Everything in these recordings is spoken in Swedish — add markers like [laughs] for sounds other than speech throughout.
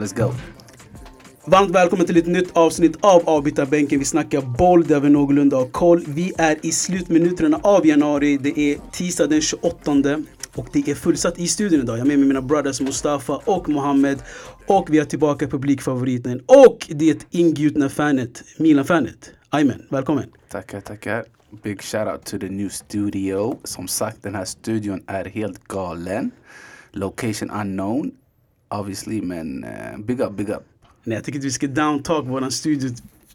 let's go. Varmt välkommen till ett nytt avsnitt av avbytarbänken. Vi snackar boll där vi någorlunda har koll. Vi är i slutminuterna av januari. Det är tisdag den 28 och det är fullsatt i studion idag. Jag är med mig mina brothers Mustafa och Mohammed. Och vi har tillbaka publikfavoriten och det ingjutna fanet, Milan-fanet. Aymen, välkommen. Tackar, tackar. Big shout out to the new studio. Som sagt, den här studion är helt galen. Location unknown, obviously, men uh, big up, big up. Nej, jag tycker att vi ska downtalk våran studio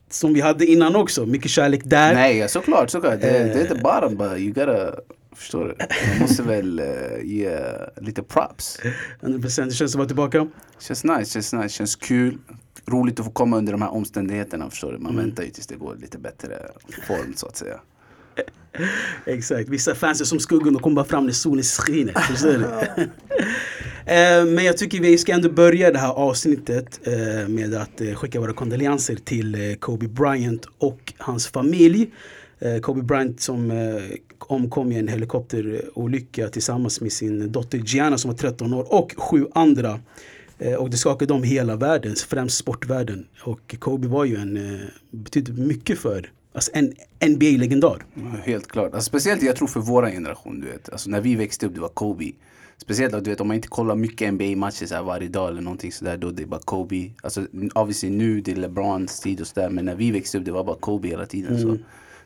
som vi hade innan också. Mycket kärlek där. Nej, såklart, såklart. Det, det är inte bara bara, you gotta Förstår du? Man måste [laughs] väl uh, ge lite props. 100% det känns att vara tillbaka. Känns nice, känns nice, känns kul. Roligt att få komma under de här omständigheterna förstår du. Man mm. väntar ju tills det går lite bättre form så att säga. [laughs] Exakt, vissa fans är som skuggan och kommer bara fram när solen skiner. [laughs] Förstår du? [laughs] Eh, men jag tycker vi ska ändå börja det här avsnittet eh, med att skicka våra kondolenser till Kobe Bryant och hans familj. Kobe Bryant som omkom i en helikopterolycka tillsammans med sin dotter Gianna som var 13 år och sju andra. Och det skakade om hela världen, främst sportvärlden. Och Kobe var ju en, betydde mycket för Alltså en NBA-legendar. Helt klart. Alltså speciellt jag tror för vår generation. Du vet. Alltså när vi växte upp, det var Kobe. Speciellt du vet, om man inte kollar mycket NBA-matcher varje dag eller någonting sådär. Då det är bara Kobe. Alltså obviously nu det är LeBrons tid och sådär. Men när vi växte upp det var bara Kobe hela tiden. Mm. Så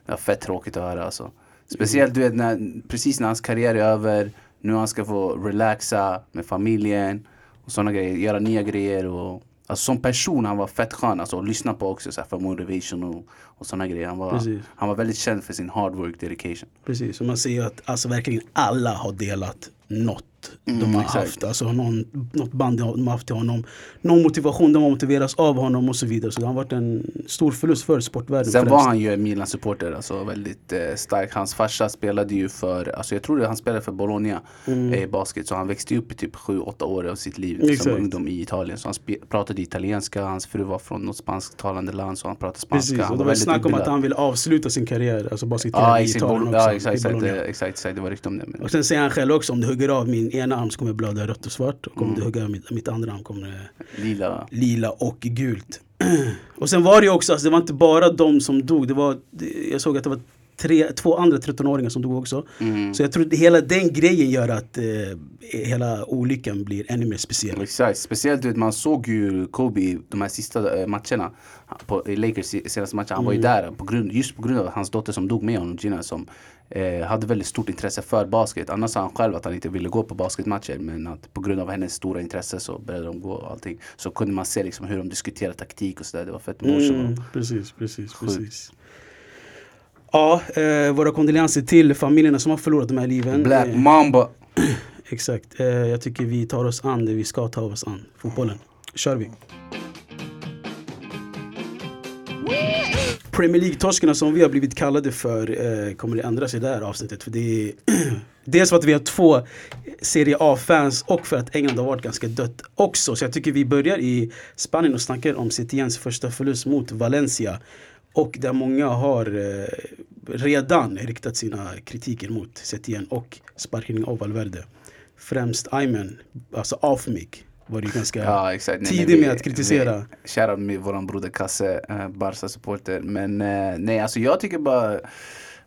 det var fett tråkigt att höra alltså. Speciellt du vet, när, precis när hans karriär är över. Nu han ska få relaxa med familjen. Och sådana grejer. Göra nya grejer. Och Alltså som person han var fett skön alltså, att lyssna på också så här, för motivation och, och sådana grejer. Han var, han var väldigt känd för sin hard work dedication. Precis, och man ser ju att alltså, verkligen alla har delat något mm, de har exakt. haft. Alltså någon, något band de har haft till honom. Någon motivation de har motiverats av honom och så vidare. Så det har varit en stor förlust för sportvärlden. Sen främst. var han ju en Milan-supporter, alltså väldigt eh, stark. Hans farsa spelade ju för, alltså jag tror det, han spelade för Bologna mm. i basket. Så han växte upp i typ 7-8 år av sitt liv exakt. som ungdom i Italien. Så han pratade italienska, hans fru var från något spansktalande land så han pratade spanska. Precis, och det var snack om att han ville avsluta sin karriär, alltså basketkarriär ah, i Italien också. Ja exakt, exakt, exakt, exakt, det var rykte om det. Men... Och sen säger han själv också, om du hugger av min ena arm kommer blöda rött och svart. Och om mm. du hugger av mitt, mitt andra arm kommer det lila. lila och gult. [clears throat] och sen var det ju också, alltså, det var inte bara de som dog. Det var, jag såg att det var tre, två andra 13-åringar som dog också. Mm. Så jag tror att hela den grejen gör att eh, hela olyckan blir ännu mer speciell. Exakt, speciellt vet, man såg ju Kobe de här sista eh, matcherna. På, Lakers senaste matchen, han mm. var ju mm. där på grund, just på grund av hans dotter som dog med honom, Gina som eh, hade väldigt stort intresse för basket. Annars sa han själv att han inte ville gå på basketmatcher men att på grund av hennes stora intresse så började de gå och allting. Så kunde man se liksom hur de diskuterade taktik och sådär. Det var fett emotional. Mm, precis, precis, precis. Ja, eh, våra kondolenser till familjerna som har förlorat de här liven. Black eh, Mamba. [clears throat] Exakt. Eh, jag tycker vi tar oss an det vi ska ta oss an. Fotbollen. kör vi. Premier League-torskarna som vi har blivit kallade för eh, kommer det ändra sig i det här avsnittet. För det är [clears throat] dels för att vi har två Serie A-fans och för att England har varit ganska dött också. Så jag tycker vi börjar i Spanien och snackar om Citiens första förlust mot Valencia. Och där många har eh, redan riktat sina kritiker mot Setien och sparkning av Valverde. Främst Ayman, alltså Afmik var det ganska ja, exakt. tidig nej, med att kritisera. Shoutout med våran broder Kasse, äh, Barca-supporter. Men äh, nej, alltså jag tycker bara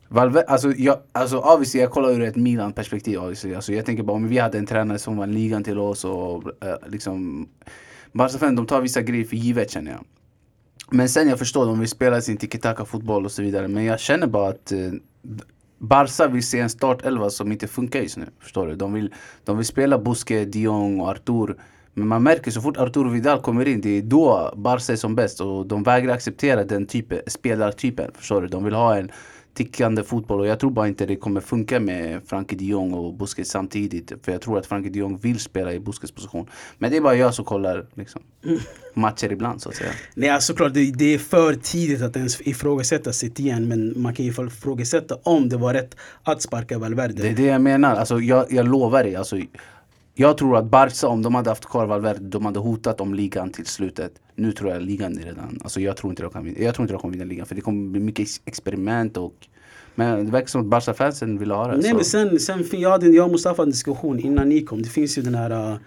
Valve, alltså, jag, alltså obviously, jag kollar ur ett Milan-perspektiv. Alltså, jag tänker bara om vi hade en tränare som vann ligan till oss och äh, liksom Barca-fans de tar vissa grejer för givet känner jag. Men sen jag förstår, de vill spela sin tiki-taka fotboll och så vidare. Men jag känner bara att eh, Barca vill se en startelva som inte funkar just nu. Förstår du? De vill, de vill spela Busquets, Dion och Artur. Men man märker så fort Arturo Vidal kommer in, det är då Barca är som bäst. Och de vägrar acceptera den typen, spelartypen. Förstår du? De vill ha en tickande fotboll och jag tror bara inte det kommer funka med Frankie de Jong och Busquets samtidigt. För jag tror att Frankie de Jong vill spela i Busquets position. Men det är bara jag som kollar liksom, matcher ibland så att säga. Nej, alltså, såklart, det, det är för tidigt att ens ifrågasätta sitt igen. Men man kan ju ifrågasätta om det var rätt att sparka Valverde. Det är det jag menar. Alltså, jag, jag lovar dig. Alltså, jag tror att Barca, om de hade haft kvar Valverde, de hade hotat om ligan till slutet. Nu tror jag ligan är redan, alltså jag tror inte de kan vinna, jag tror inte de kommer vinna ligan för det kommer bli mycket experiment och men det verkar som att Barca-fansen vill ha det. Nej så. men sen, sen jag, hade, jag och Mustafa en diskussion innan ni kom. Det finns ju den här uh,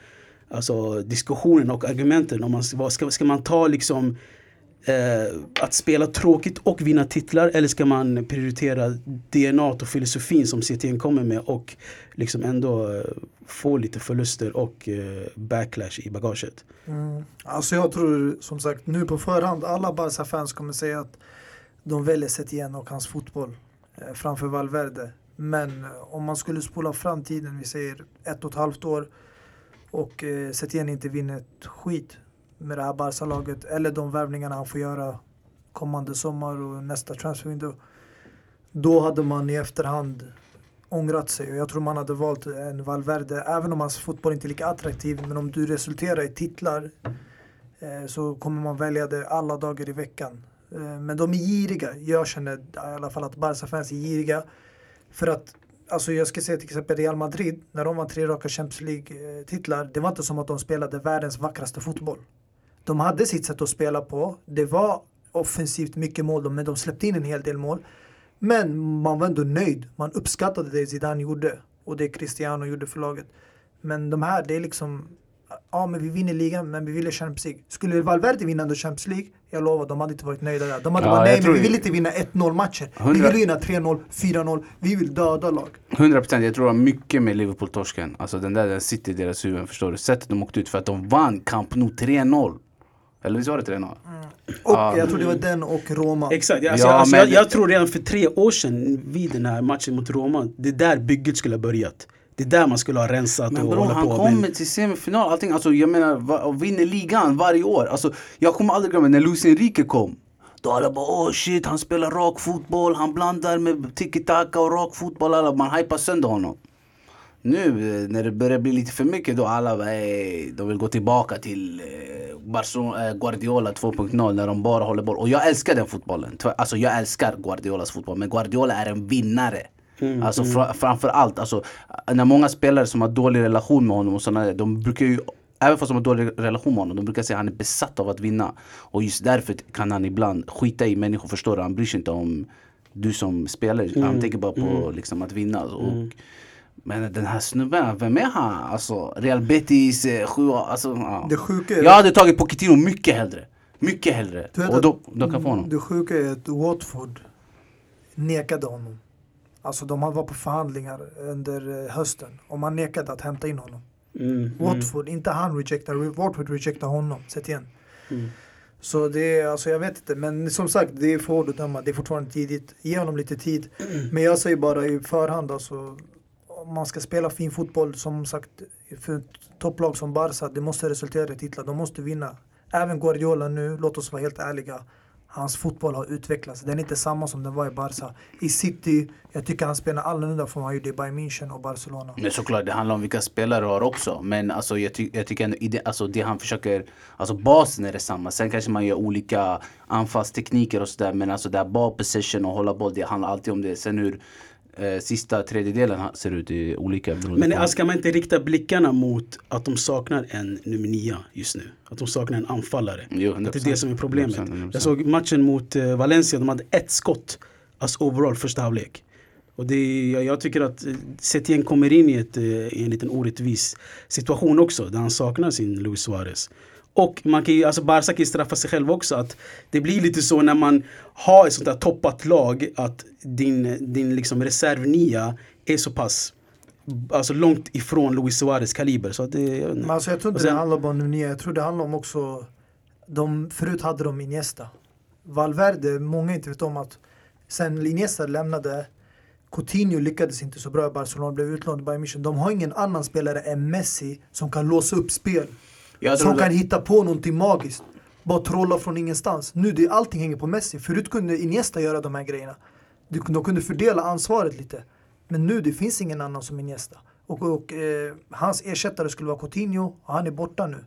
alltså, diskussionen och argumenten. Om man, ska, ska man ta liksom eh, att spela tråkigt och vinna titlar eller ska man prioritera DNA och filosofin som CTN kommer med och liksom ändå eh, få lite förluster och eh, backlash i bagaget? Mm. Alltså jag tror som sagt nu på förhand alla Barca-fans kommer säga att de väljer Setien och hans fotboll eh, framför Valverde. Men eh, om man skulle spola framtiden, vi säger ett och ett halvt år och eh, Setien inte vinner ett skit med det här Barca-laget eller de värvningarna han får göra kommande sommar och nästa transferwindow. Då hade man i efterhand ångrat sig och jag tror man hade valt en Valverde även om hans fotboll inte är lika attraktiv men om du resulterar i titlar eh, så kommer man välja det alla dagar i veckan. Eh, men de är giriga. Jag känner i alla fall att Barca-fans är giriga. För att Alltså jag ska säga till exempel Real Madrid, när de vann tre raka Champions League-titlar, eh, det var inte som att de spelade världens vackraste fotboll. De hade sitt sätt att spela på. Det var offensivt mycket mål, men de släppte in en hel del mål. Men man var ändå nöjd. Man uppskattade det Zidane gjorde och det Cristiano gjorde för laget. Men de här, det är liksom Ja men vi vinner ligan men vi ville Champions League. Skulle Valverde vinna under Champions League, jag lovar, de hade inte varit nöjda där. De hade Ja, bara, nej men vi vill inte vinna 1-0 matcher. Vi 100 vill vinna 3-0, 4-0. Vi vill döda lag. 100% jag tror det var mycket med Liverpool-torsken. Alltså den där den sitter i deras huvuden förstår du. Sättet de åkte ut för att de vann Camp Nou 3-0. Eller visst var det 3-0? Och Ja. jag tror det var den och Roma. Exakt, alltså, Ja, alltså, men- jag, jag tror redan för tre år sedan vid den här matchen mot Roma, det är där bygget skulle ha börjat. Det är där man skulle ha rensat Men och bror hålla han på. kommer Men, till semifinal, allting. Alltså jag menar, och vinner ligan varje år. Alltså jag kommer aldrig glömma när Luis Enrique kom. Då alla bara åh shit, han spelar rak fotboll, han blandar med tiki-taka och rak fotboll. Alla, man hypar sönder honom. Nu eh, när det börjar bli lite för mycket då alla bara, "Ey, de vill gå tillbaka till eh, Barcelona, eh, Guardiola 2.0 när de bara håller boll. Och jag älskar den fotbollen. Alltså jag älskar Guardiolas fotboll. Men Guardiola är en vinnare. alltså fra, framför allt, alltså, när många spelare som har dålig relation med honom och sådana de brukar ju Även fast de har dålig relation med honom, de brukar säga att han är besatt av att vinna. Och just därför kan han ibland skita i människor, förstår du? Han bryr sig inte om du som spelare. Han tänker bara på liksom, att vinna. Och, men den här snubben, vem är han? Alltså Real Betis, eh, sju, alltså, ja. Det sjuka är Jag hade tagit Pochettino mycket hellre. Mycket hellre. Du Och då, de kan få honom. Det sjuka är att Watford nekade honom. Alltså de var på förhandlingar under eh, hösten och man nekade att hämta in honom. mm, mm. Watford, inte han rejectar, Watford rejectar honom. Sätt igen. Mm. Så det är, alltså jag vet inte, men som sagt det är för hårt att döma. Det är fortfarande tidigt. Ge honom lite tid. [clears throat] Men jag säger bara i förhand alltså, man ska spela fin fotboll som sagt för ett topplag som Barca, det måste resultera i titlar. De måste vinna. Även Guardiola nu, låt oss vara helt ärliga. Hans fotboll har utvecklats. Den är inte samma som den var i Barca. I City, jag tycker han spelar annorlunda från vad han gjorde i Bayern München och Barcelona. Men såklart, det handlar om vilka spelare du har också. Men alltså, jag, ty jag tycker ändå, det, alltså, det han försöker, alltså basen är detsamma. Sen kanske man gör olika anfallstekniker och sådär. Men alltså det här ball position och hålla boll, det handlar alltid om det. Sen hur eh, sista tredjedelen ser ut är olika Men på- ska man inte rikta blickarna mot att de saknar en nummer nia just nu? Att de saknar en anfallare? Jo, det är det som är problemet. 100%, 100%. Jag såg matchen mot eh, Valencia, de hade ett skott. Alltså overall första halvlek. Och det, jag, jag tycker att eh, Setien kommer in i, ett, eh, i en liten orättvis situation också. Där han saknar sin Luis Suarez. Och man kan ju, alltså Barca kan ju straffa sig själv också. Att det blir lite så när man har ett sånt där toppat lag. Att din, din liksom reservnia är så pass Alltså långt ifrån Luis Suarez kaliber. Så det, jag. Men alltså jag tror inte sen- det handlar bara om Nunez, jag tror det handlar om också de, Förut hade de Iniesta Valverde, många inte vet om att Sen Iniesta lämnade Coutinho lyckades inte så bra i Barcelona, blev utlånad i Bayern München De har ingen annan spelare än Messi som kan låsa upp spel Jag Som kan hitta på någonting magiskt Bara trolla från ingenstans Nu det, allting hänger på Messi, förut kunde Iniesta göra de här grejerna de, de kunde fördela ansvaret lite Men nu det finns ingen annan som Iniesta och, och eh, hans ersättare skulle vara Coutinho och han är borta nu.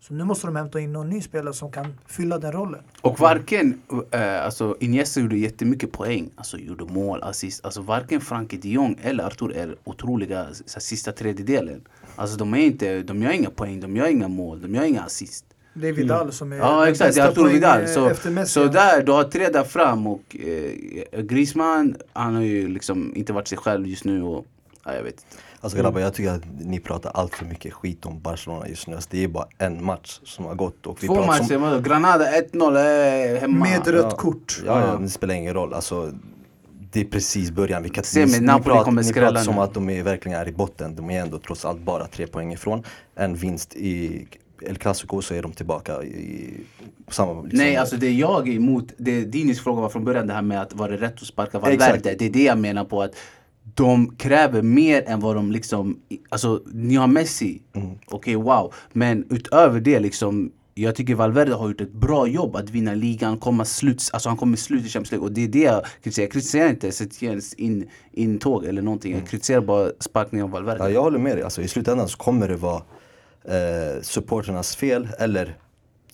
Så nu måste de hämta in någon ny spelare som kan fylla den rollen. Och varken, eh, alltså Iniesta gjorde jättemycket poäng, alltså gjorde mål, assist. Alltså varken Frankie de Jong eller Artur är otroliga så, sista tredjedelen. Alltså de är inte, de gör inga poäng, de gör inga mål, de gör inga assist. Det är Vidal som är Ja exakt, det är Arturo poäng, Vidal. eh, Så, så där, du har tre där fram och eh, Griezmann, han har ju liksom inte varit sig själv just nu. Och, Ja, jag vet inte. Alltså grabbar, jag tycker att ni pratar allt för mycket skit om Barcelona just nu. Alltså, det är bara en match som har gått. Och vi Två pratar matcher, som? Granada 1-0 är hemma. Med rött kort. Ja, ja, det spelar ingen roll. Alltså, det är precis början. Vi kan, Se, men Napoli pratar, kommer skrälla som att de är, verkligen är i botten. De är ändå trots allt bara tre poäng ifrån. En vinst i El Clasico så är de tillbaka i samma... Liksom, Nej, alltså det jag är emot, det Dinis fråga var från början det här med att var det rätt att sparka. Valverde. Det är det jag menar på att de kräver mer än vad de liksom, alltså ni har Messi, Mm. okej wow. Men utöver det liksom, jag tycker Valverde har gjort ett bra jobb att vinna ligan, komma slut, alltså han kommer slut i Champions League och det är det jag kritiserar. Jag kritiserar inte Setiens in, intåg eller någonting, jag kritiserar bara sparkningen av Valverde. Ja, jag håller med dig. Alltså, I slutändan så kommer det vara eh, supporternas fel eller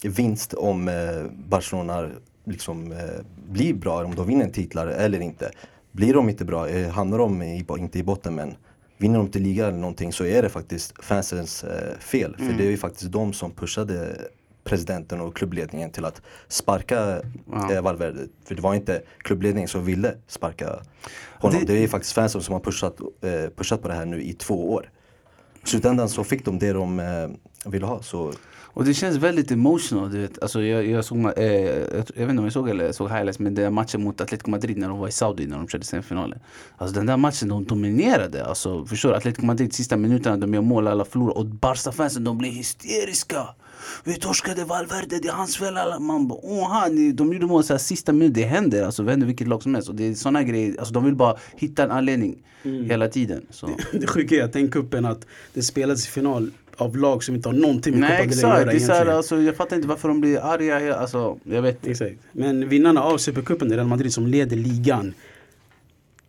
vinst om eh, Barcelona liksom, eh, blir bra, om de vinner titlar eller inte. Blir de inte bra, eh, hamnar de i, inte i botten men vinner de inte liga eller någonting så är det faktiskt fansens eh, fel. För det är ju faktiskt de som pushade presidenten och klubbledningen till att sparka Ja. eh, Valverde. För det var inte klubbledningen som ville sparka honom. Det- Det, är faktiskt fansen som har pushat, eh, pushat på det här nu i två år. I slutändan så fick de det de eh, ville ha. Så Och det känns väldigt emotional du vet. Alltså jag, jag såg, eh, jag, jag vet inte om jag såg eller såg highlights men den matchen mot Atletico Madrid när de var i Saudi när de körde semifinalen. Alltså den där matchen de dominerade. Alltså förstår du? Atletico Madrid sista minuterna de gör mål alla förlorar och Barca-fansen de blir hysteriska. Vi torskade Valverde, det är hans fel. Alla. Man bara åh han, de gjorde mål så här, sista minuten. Det händer alltså, det händer vilket lag som helst. Och det är såna grejer, alltså de vill bara hitta en anledning hela tiden. Så. [laughs] Det sjuka är att den kuppen att det spelades i final av lag som inte har någonting med Nej att göra det är så här, alltså, jag fattar inte varför de blir arga. Alltså, jag vet inte. Exakt. Men vinnarna av Supercupen, Real Madrid som leder ligan.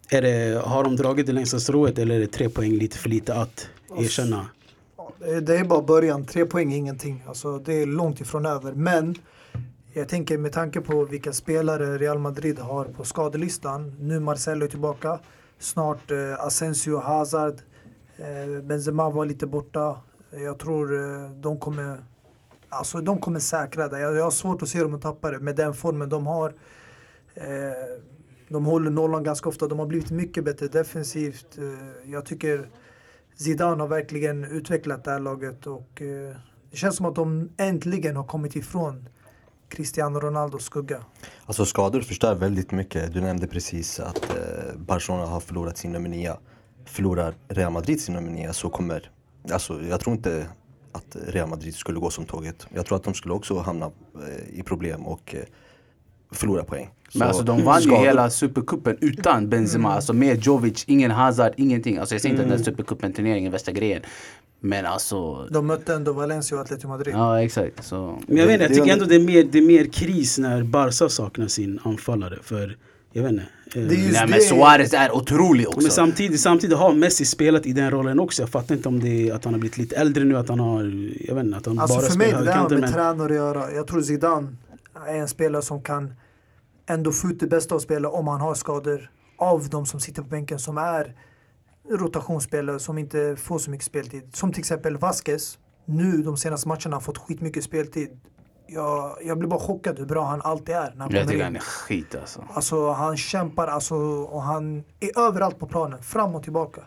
Är det, har de dragit det längsta strået eller är det tre poäng lite för lite att erkänna? Det- Det är bara början. Tre poäng är ingenting. Alltså, det är långt ifrån över. Men jag tänker med tanke på vilka spelare Real Madrid har på skadelistan. Nu Marcelo är tillbaka. Snart eh, Asensio, Hazard. Eh, Benzema var lite borta. Jag tror eh, de kommer Alltså de kommer säkra det. Jag, jag har svårt att se dem tappa det med den formen de har. Eh, de håller nollan ganska ofta. De har blivit mycket bättre defensivt. Eh, jag tycker Zidane har verkligen utvecklat det här laget och eh, det känns som att de äntligen har kommit ifrån Cristiano Ronaldos skugga. Alltså skador förstör väldigt mycket. Du nämnde precis att eh, Barcelona har förlorat sin nummer 9. Förlorar Real Madrid sin nummer 9 så kommer, alltså jag tror inte att Real Madrid skulle gå som tåget. Jag tror att de skulle också hamna eh, i problem och eh, förlora poäng. Men Så alltså de vann ju hela supercupen utan Benzema. Alltså med Jovic, ingen Hazard, ingenting. Alltså jag säger inte att Mm. den supercupen turneringen är värsta grejen. Men alltså, De mötte ändå Valencia och Atletico Madrid. ja exakt. Så. Men jag vet inte, jag Det- tycker ändå det är mer, det är mer kris när Barca saknar sin anfallare. För, jag vet inte. eh, Nej men Suarez är otrolig Men också. samtidigt, samtidigt har Messi spelat i den rollen också. Jag fattar inte om det är att han har blivit lite äldre nu, att han har, jag vet inte, att han Alltså bara för mig, det där har med Men tränare att göra. Jag tror Zidane är en spelare som kan ändå få ut det bästa av spelare om han har skador av de som sitter på bänken som är rotationsspelare som inte får så mycket speltid. Som till exempel Vasquez. Nu de senaste matcherna har fått skitmycket speltid. Jag, jag blir bara chockad hur bra han alltid är när han Jag tycker han är skit alltså. Alltså han kämpar alltså, och han är överallt på planen, fram och tillbaka.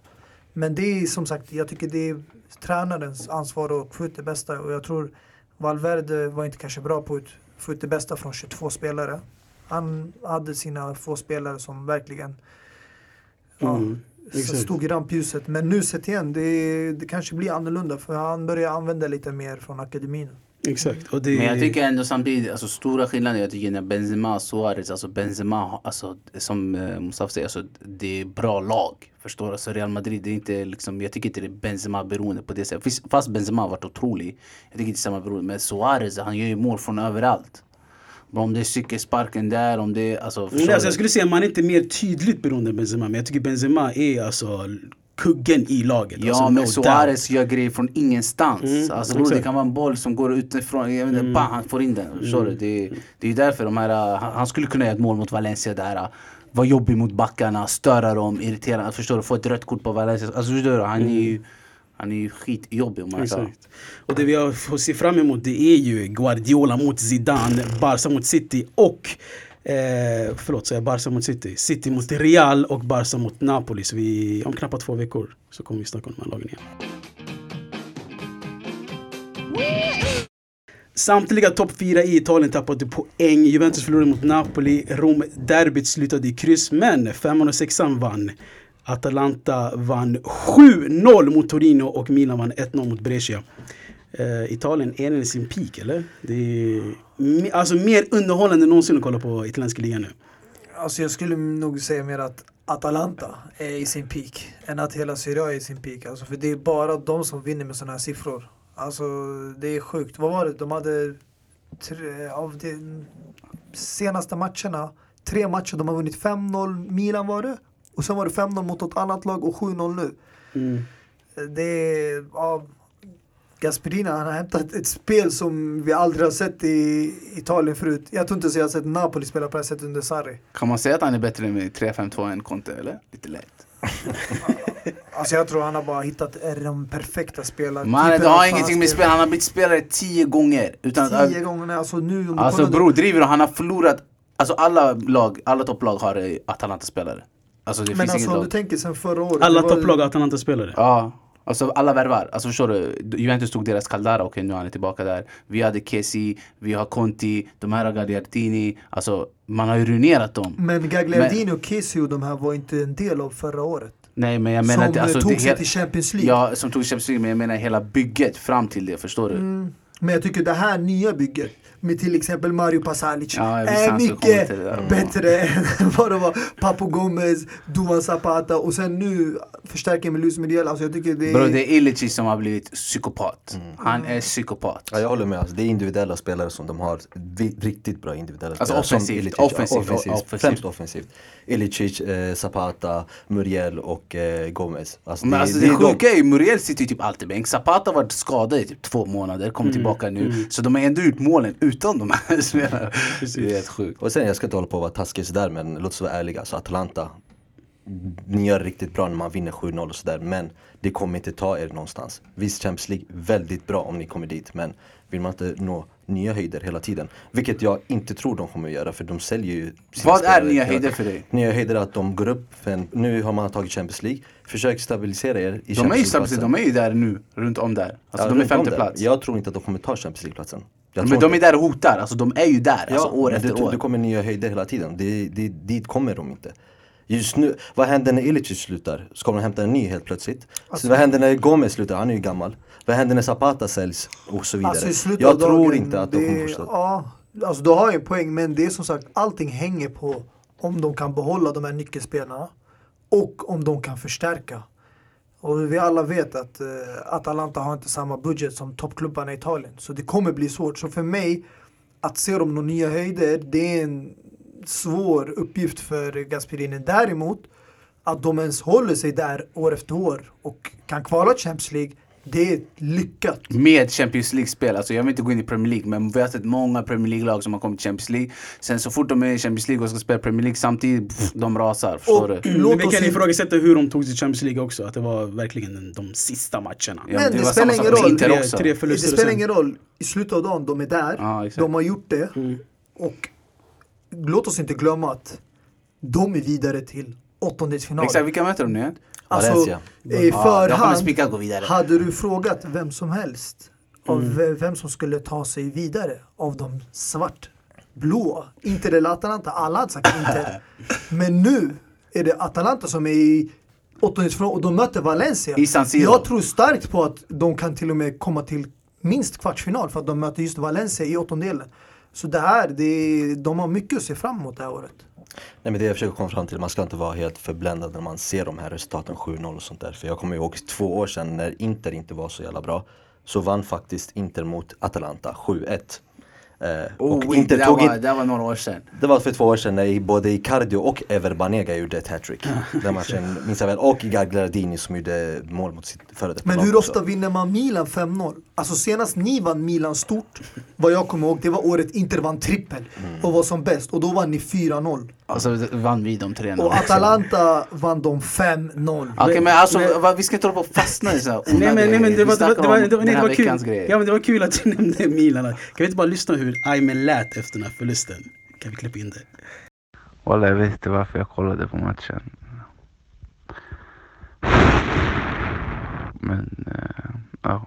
Men det är som sagt, jag tycker det är tränarens ansvar att få ut det bästa och jag tror Valverde var inte kanske bra på att få ut det bästa från 22 spelare. Han hade sina få spelare som verkligen ja, Mm, stod i rampljuset. Men nu sett igen, det, det kanske blir annorlunda för han börjar använda lite mer från akademin. Exakt. Och det, Men jag tycker ändå samtidigt, alltså stora skillnader jag tycker när Benzema och Suarez, alltså Benzema, alltså som eh, Mustafa säger, alltså det är bra lag. Förstår du? Alltså Real Madrid, det är inte liksom, jag tycker inte det är Benzema beroende på det sättet. Fast- Benzema har varit otrolig. Jag tycker inte samma beroende. Men Suarez, han gör ju mål från överallt. Om det är cykelsparken där, om det är, alltså alltså, jag skulle säga att man är inte mer tydligt beroende av Benzema. Men jag tycker Benzema är alltså kuggen i laget. Ja alltså, men no Suarez gör grejer från ingenstans. Mm, alltså, bror, det kan vara en boll som går utifrån, jag vet inte, bam, han får in den. Du? Det, det är därför de här, uh, han, skulle kunna göra ett mål mot Valencia där. uh, Vara jobbig mot backarna, störa dem, irritera, förstår du? Få ett rött kort på Valencia. Alltså förstår du? Han är ju, han är ju skitjobbig om man säger. Och det vi har fått se fram emot det är ju Guardiola mot Zidane, Barca mot City och Eh, förlåt, säger jag Barca mot City. City mot Real och Barca mot Napoli. Så vi, om knappt två veckor så kommer vi snacka om de här lagen igen. Samtliga topp fyra i Italien tappade poäng. Juventus förlorade mot Napoli. Rom-derbyt slutade i kryss, men femman och sexan vann. Atalanta vann 7-0 mot Torino och Milan vann 1-0 mot Brescia. Eh, Italien är i sin peak, eller? Det är alltså mer underhållande än någonsin att kolla på italienska ligan nu. Alltså jag skulle nog säga mer att Atalanta är i sin peak än att hela Serie A är i sin peak. Alltså för det är bara de som vinner med sådana här siffror. Alltså det är sjukt. Vad var det? De hade tre, av de senaste matcherna, tre matcher, de har vunnit 5-0 Milan var det. Och sen var det 5-0 mot ett annat lag och 7-0 nu. Mm. Det är, ja, Gasperini han har hämtat ett spel som vi aldrig har sett i Italien förut. Jag tror inte så jag har sett Napoli spela på det här sättet under Sarri. Kan man säga att han är bättre med 3-5-2 än Conte eller? Lite lätt. [laughs] Alltså jag tror han har bara hittat de perfekta spelarna. Mannen det har ingenting med spel, han har blivit spelare tio gånger. Utan att, Tio gånger, alltså nu om du alltså bror, driver? Han har förlorat, alltså alla lag, alla topplag har Atalanta-spelare. Alltså Men finns alltså om du tänker sen förra året. Alla topplag har Atalanta-spelare. Ja, alltså alla värvar. Alltså förstår du? Juventus tog deras Caldara och nu är han tillbaka där. Vi hade Kessi, vi har Conti, de här har Gagliardini. Alltså man har ju ruinerat dem. Men Gagliardini och Kessie och de här var inte en del av förra året. Nej men jag menar som inte, alltså, tog det sig till Champions League. Ja, som tog Champions League, men jag menar hela bygget fram till det, förstår du? Mm. Men jag tycker det här nya bygget med till exempel Mario Pasalic Ja, är mycket det bättre än [laughs] vad det var. Papo Gomez, Duvan Zapata och sen nu förstärker med Luis Muriel. Alltså jag tycker det är... Bro, det är Ilicic som har blivit psykopat. Han är psykopat. Ja, jag håller med, alltså, det är individuella spelare som de har riktigt bra individuella Alltså spelare. som offensivt, Ilicic. offensivt, offensivt, offensivt. Främst offensivt. Ilicic, eh, Zapata, Muriel och eh, Gomez. Alltså, Men alltså det det är de- sjuka är ju Muriel sitter ju typ alltid bänk. Zapata har varit skadad i typ två månader, kommer tillbaka nu. Så de har ändå gjort målen utan de här [laughs] spelarna. Det är helt sjukt. Och sen, jag ska inte hålla på att vara taskig sådär men låt oss vara ärliga. Så Atalanta, ni gör riktigt bra när man vinner 7-0 och sådär men det kommer inte ta er någonstans. Visst Champions League, väldigt bra om ni kommer dit men vill man inte nå nya höjder hela tiden. Vilket jag inte tror de kommer att göra för de säljer ju Vad är nya höjder för dig? Nya höjder är att de går upp, för en, nu har man tagit Champions League. Försök stabilisera er i De är ju Champions stabiliserade, de är ju där nu, runt om där. Alltså Ja, de är femte plats. Jag tror inte att de kommer ta Champions League-platsen. Jag Men de är där och hotar, alltså de är ju där, alltså år efter det, år. det kommer nya höjder hela tiden. Det, det, dit kommer de inte. Just nu, vad händer när Ilicic slutar? Ska de hämta en ny helt plötsligt? Alltså- så vad händer när Gomez slutar? Han är ju gammal. Vad händer när Zapata säljs? Och så vidare. Alltså jag av tror dagen, inte att de kommer fortsätta. Ja, alltså du har ju en poäng men det är som sagt allting hänger på om de kan behålla de här nyckelspelarna och om de kan förstärka. Och vi alla vet att uh, Atalanta har inte samma budget som toppklubbarna i Italien. Så det kommer bli svårt. Så för mig, att se dem nå nya höjder, det är en svår uppgift för Gasperini. Däremot, att de ens håller sig där år efter år och kan kvala Champions League, det är lyckat. Med Champions League-spel, alltså jag vill inte gå in i Premier League men vi har sett många Premier League-lag som har kommit till Champions League Sen så fort de är i Champions League och ska spela Premier League samtidigt, pff, de rasar, förstår Och- du? Låt Men vi kan ifrågasätta hur de tog sig till Champions League också. Att det var verkligen de sista matcherna. Ja, Men det var spelar samma ingen roll. Tre- tre Det spelar ingen roll. I slutet av dagen, de är där. Exakt. de har gjort det. Mm. Och låt oss inte glömma att de är vidare till åttondelsfinal. Exakt, vilka möter de nu igen? Alltså, i förhand, hade du frågat vem som helst av Mm. ve- vem som skulle ta sig vidare av de svartblåa, Inter eller Atalanta, alla hade sagt Inter. [laughs] Men nu är det Atalanta som är i åttondelsfinal och de möter Valencia. Jag tror starkt på att de kan till och med komma till minst kvartsfinal för att de möter just Valencia i åttondelen. Så det här, det är, de har mycket att se fram emot det här året. Nej men det jag försöker komma fram till, man ska inte vara helt förbländad när man ser de här resultaten 7-0 och sånt där. För jag kommer ihåg två år sedan när Inter inte var så jävla bra. Så vann faktiskt Inter mot Atalanta 7-1. Eh, Oh, och wait, Inter det, tog var, in, det var några år sedan det var för två år sedan när både Icardio och Ever Banega gjorde ett hattrick. [laughs] Den matchen minns jag väl. Och Gagliardini som gjorde mål mot sitt före detta Men hur också. ofta vinner man Milan 5-0? Alltså senast ni vann Milan stort, vad jag kommer ihåg, det var året Inter vann trippel och var som bäst och då vann ni 4-0. Alltså vann vi de tre Och Atalanta vann de 5-0. Okej men alltså, Men- vi ska inte hålla på och fastna i så här Nej men, nej, men det var, det var, det var, det var, nej, den det här var kul. veckans grejer Ja men det var kul att du [laughs] nämnde Milan. Kan vi inte bara lyssna hur hur Aymen lät efter den här förlusten? kan vi klippa in det. Walla, jag vet inte varför jag kollade på matchen. Men, eh, ja.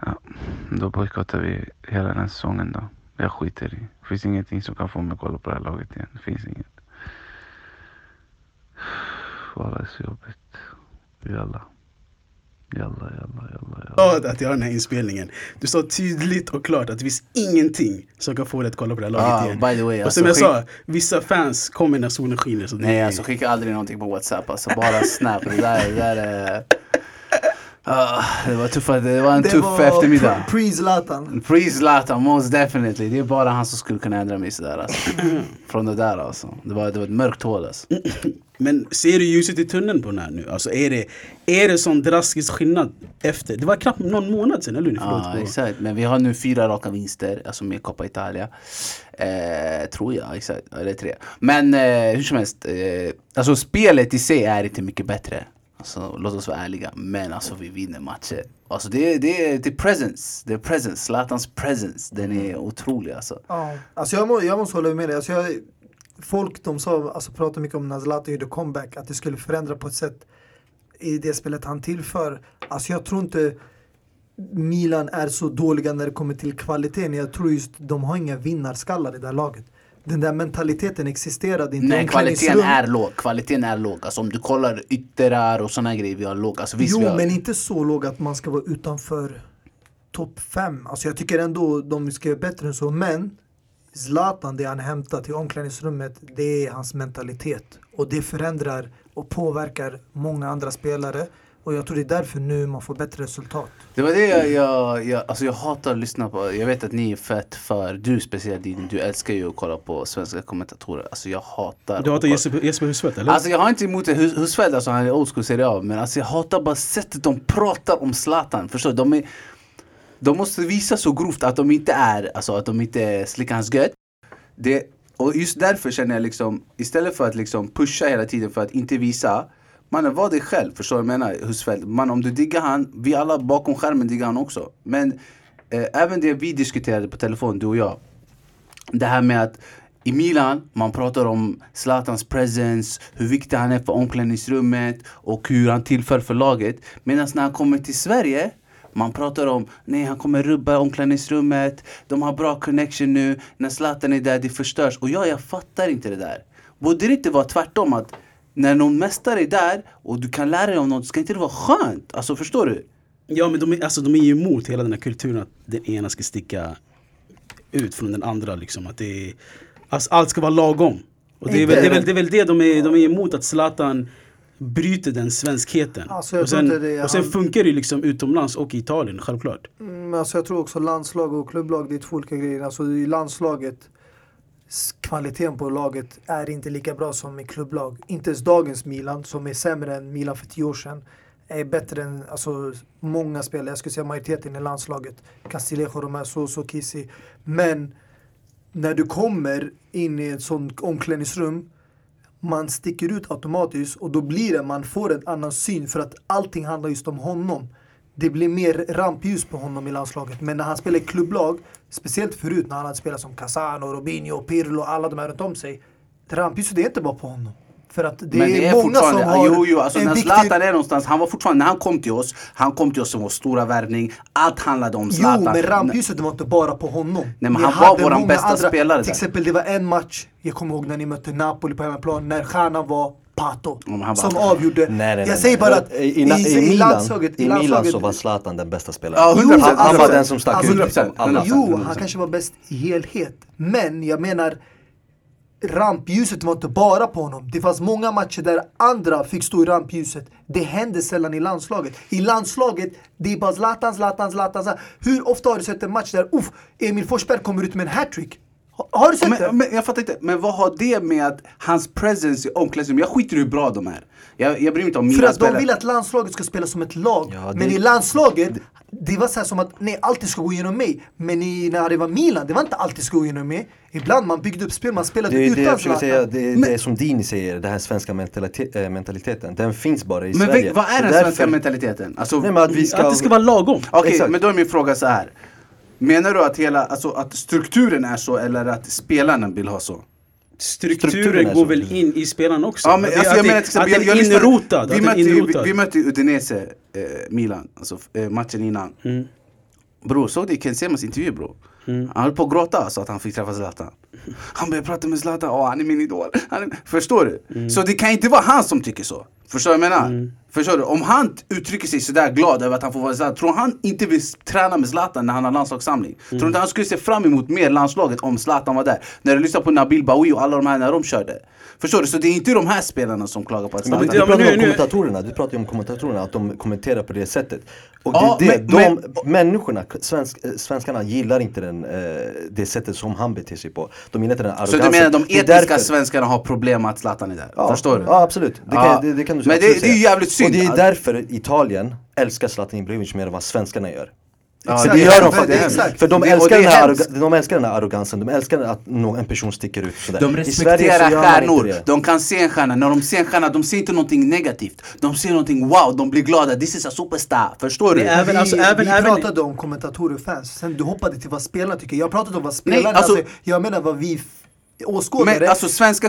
Ja, då bojkottar vi hela den här säsongen då. Jag skiter i. Det finns ingenting som kan få mig att kolla på det här laget igen. Det finns inget. Walla, det är så jobbigt. Jalla. Jalla, jalla, jalla, jalla. glad att jag har den här inspelningen. Du sa tydligt och klart att det finns ingenting som kan få dig att kolla på det här laget Ah, igen. by the way, och alltså, som jag skick- sa, vissa fans kommer när solen skiner. Så det Nej är- alltså skicka aldrig någonting på whatsapp alltså, bara snap. Det där, det där är... Ah, det var tuffa, det var en Det tuff var eftermiddag. pre- Pre-Zlatan. Pre Zlatan, most definitely. Det är bara han som skulle kunna ändra mig sådär alltså. [clears throat] Från det där alltså. Det var, det var ett mörkt hål alltså. [clears throat] Men ser du ljuset i tunneln på den här nu? Alltså är det, är det sån drastisk skillnad efter? Det var knappt någon månad sedan, eller hur? Ja, på- exakt. Men vi har nu fyra raka vinster, alltså med Coppa Italia. Eh, tror jag, exakt. Eller tre. Men eh, hur som helst, eh, alltså spelet i sig är inte mycket bättre. Alltså, låt oss vara ärliga. Men alltså vi vinner matcher. Alltså det, är- det, är- det är presence. Det är presence. Zlatans presence. Den är otrolig alltså. Ja. Alltså jag, må, jag måste hålla med dig. Alltså jag, folk de sa, alltså pratade mycket om när Zlatan gjorde comeback, att det skulle förändra på ett sätt i det spelet han tillför. Alltså jag tror inte Milan är så dåliga när det kommer till kvaliteten. Jag tror just de har inga vinnarskallar i det här laget. Den där mentaliteten existerade inte Nej, kvaliteten är låg. Kvaliteten är låg. Alltså om du kollar yttrar och såna grejer vi har låg. Alltså visst, Jo, har, men inte så låg att man ska vara utanför topp fem. Alltså jag tycker ändå de ska göra bättre än så. Men Zlatan, det han hämtar till omklädningsrummet, det är hans mentalitet. Och det förändrar och påverkar många andra spelare. Och jag tror det är därför nu man får bättre resultat. Det var det jag, jag, jag, alltså jag hatar att lyssna på. Jag vet att ni är fett för, du speciellt Dini, du älskar ju att kolla på svenska kommentatorer. Alltså jag hatar Du hatar Jesper, Jesper Husfeldt, eller? Alltså jag har inte emot det, Hus- Husfeldt alltså han är old school Serie A Men alltså jag hatar bara sättet de pratar om Zlatan, förstår du? De, är, de måste visa så grovt att de inte är, alltså att de inte slickar hans gött det, Och just därför känner jag liksom, istället för att liksom pusha hela tiden för att inte visa Mannen var dig själv, förstår du vad jag menar? Husfeldt, man om du diggar han, vi alla bakom skärmen diggar han också Men eh, även det vi diskuterade på telefon, du och jag det här med att i Milan, man pratar om Zlatans presence, hur viktig han är för omklädningsrummet och hur han tillför för laget. Medan när han kommer till Sverige, man pratar om nej han kommer rubba omklädningsrummet, de har bra connection nu, när Zlatan är där det förstörs. Och ja, jag fattar inte det där. Borde det inte vara tvärtom att när någon mästare är där och du kan lära dig om något, ska inte det vara skönt? Alltså förstår du? Ja men de är, alltså, de är ju emot hela den här kulturen att den ena ska sticka ut från den andra liksom. Att det är, alltså, allt ska vara lagom. Och det är, väl, det, är väl, det är väl det de är, de är emot att Zlatan bryter den svenskheten. Alltså, och, sen, det och sen han- funkar det ju liksom utomlands och i Italien, självklart. Mm, alltså jag tror också landslag och klubblag, det är två olika grejer. Alltså i landslaget, kvaliteten på laget är inte lika bra som i klubblag. Inte ens dagens Milan, som är sämre än Milan för tio år sedan, är bättre än alltså, många spelare. Jag skulle säga majoriteten i landslaget. Castillejo, de här Soso, Kissi. Men när du kommer in i ett sånt omklädningsrum man sticker ut automatiskt och då blir det, man får en annan syn för att allting handlar just om honom. Det blir mer rampljus på honom i landslaget. Men när han spelar i klubblag, speciellt förut när han hade spelat som Casano, Robinho, Pirlo, alla de här runt om sig. Rampljuset är inte bara på honom. För att det men är det är många som har jo, jo, alltså en när viktig... Zlatan är någonstans, han var fortfarande, när han kom till oss, han kom till oss som vår stora värvning, allt handlade om Zlatan. Jo, men rampljuset var inte bara på honom. men Ni han var många bästa andra. spelare Till där. exempel, det var en match, jag kommer ihåg när ni mötte Napoli på hemmaplan, när stjärnan var Pato. han som var- avgjorde. Nej, nej, nej. jag säger bara att I, i, i, Milan, landslaget, i Milan så var Zlatan den bästa spelaren. Ja, Jo, 100%, han, han var 100%. den som stack Alltså, ut. 100%, Liksom, alla. 100%. Jo, han kanske var bäst i helhet. Men jag menar, rampljuset var inte bara på honom. Det fanns många matcher där andra fick stå i rampljuset. Det hände sällan i landslaget. I landslaget, det är bara Zlatan, Zlatan. Zlatan. Hur ofta har du sett en match där uff, Emil Forsberg kommer ut med en hattrick? Har, du sett det? Men, men jag fattar inte, men vad har det med att hans presence i omklädningsrummet, jag skiter i hur bra de är. Jag, jag bryr mig inte om För mina att de spelare. vill att landslaget ska spela som ett lag. Ja, det- Men i landslaget, det var så här som att nej, alltid ska gå igenom mig. Men i, när det var Milan, det var inte alltid ska gå igenom mig. Ibland man byggde upp spel, man spelade Det är det utan jag försöker Zlatan. säga, det, det är som Dini säger, den här svenska mentalite- äh, mentaliteten. Den finns bara i Men Sverige. vad är den därför- svenska mentaliteten? Alltså, Nej, men att vi ska... Att det ska vara lagom. Okej, Exakt. men då är min fråga så här. Menar du att hela, alltså att strukturen är så eller att spelarna vill ha så? Strukturen Strukturen går väl in i spelaren också? Ja, men, Att alltså, jag att menar att jag, den är inrotad. Vi att mötte, ju- vi, inrotad. vi mötte Udinese, eh, Milan, alltså eh, matchen innan. Mm. Bror, såg du Ken Semas intervju bror? Mm. Han höll på att gråta så att han fick träffa Zlatan. Han började prata med Zlatan, åh han är min idol. Han är... Förstår du? Mm. Så det kan inte vara han som tycker så. Förstår du vad jag menar? Förstår du? Om han uttrycker sig sådär glad över att han får vara Zlatan, tror han inte vill träna med Zlatan när han har landslagssamling? Mm. Tror du inte han skulle se fram emot mer landslaget om Zlatan var där? När du lyssnar på Nabil Bahoui och alla de här när de körde. Förstår du? Så det är inte de här spelarna som klagar på att Men Zlatan... du Ja, men pratar nu- om nu- kommentatorerna, du pratar om kommentatorerna, att de kommenterar på det sättet. Och det, Ja, det, men- de men- människorna, svensk, eh, svenskarna gillar inte den, eh, det sättet som han beter sig på. De gillar inte den Så arrogansen. du menar de etniska därför- svenskarna har problem med att Zlatan är där? Ja, Förstår du? Ja absolut, det kan, Ja. det, det kan du Men absolut det- det är jävligt synd Och det är att- därför Italien älskar Zlatan Ibrahimovic mer än vad svenskarna gör. Det de faktiskt. För de älskar, den här hemskt. arroga- de älskar den här arrogansen, de älskar att en person sticker ut sådär. De respekterar stjärnor, de kan se en stjärna. När de ser en stjärna, de ser inte någonting negativt. De ser någonting wow, de blir glada. This is a superstar. Förstår du? Även- vi, alltså, även- vi även- pratade om kommentatorer och fans, sen du hoppade till vad spelarna tycker. Jag pratade om vad spelarna, Nej, alltså- alltså, jag menar vad vi åskådare. Men alltså svenska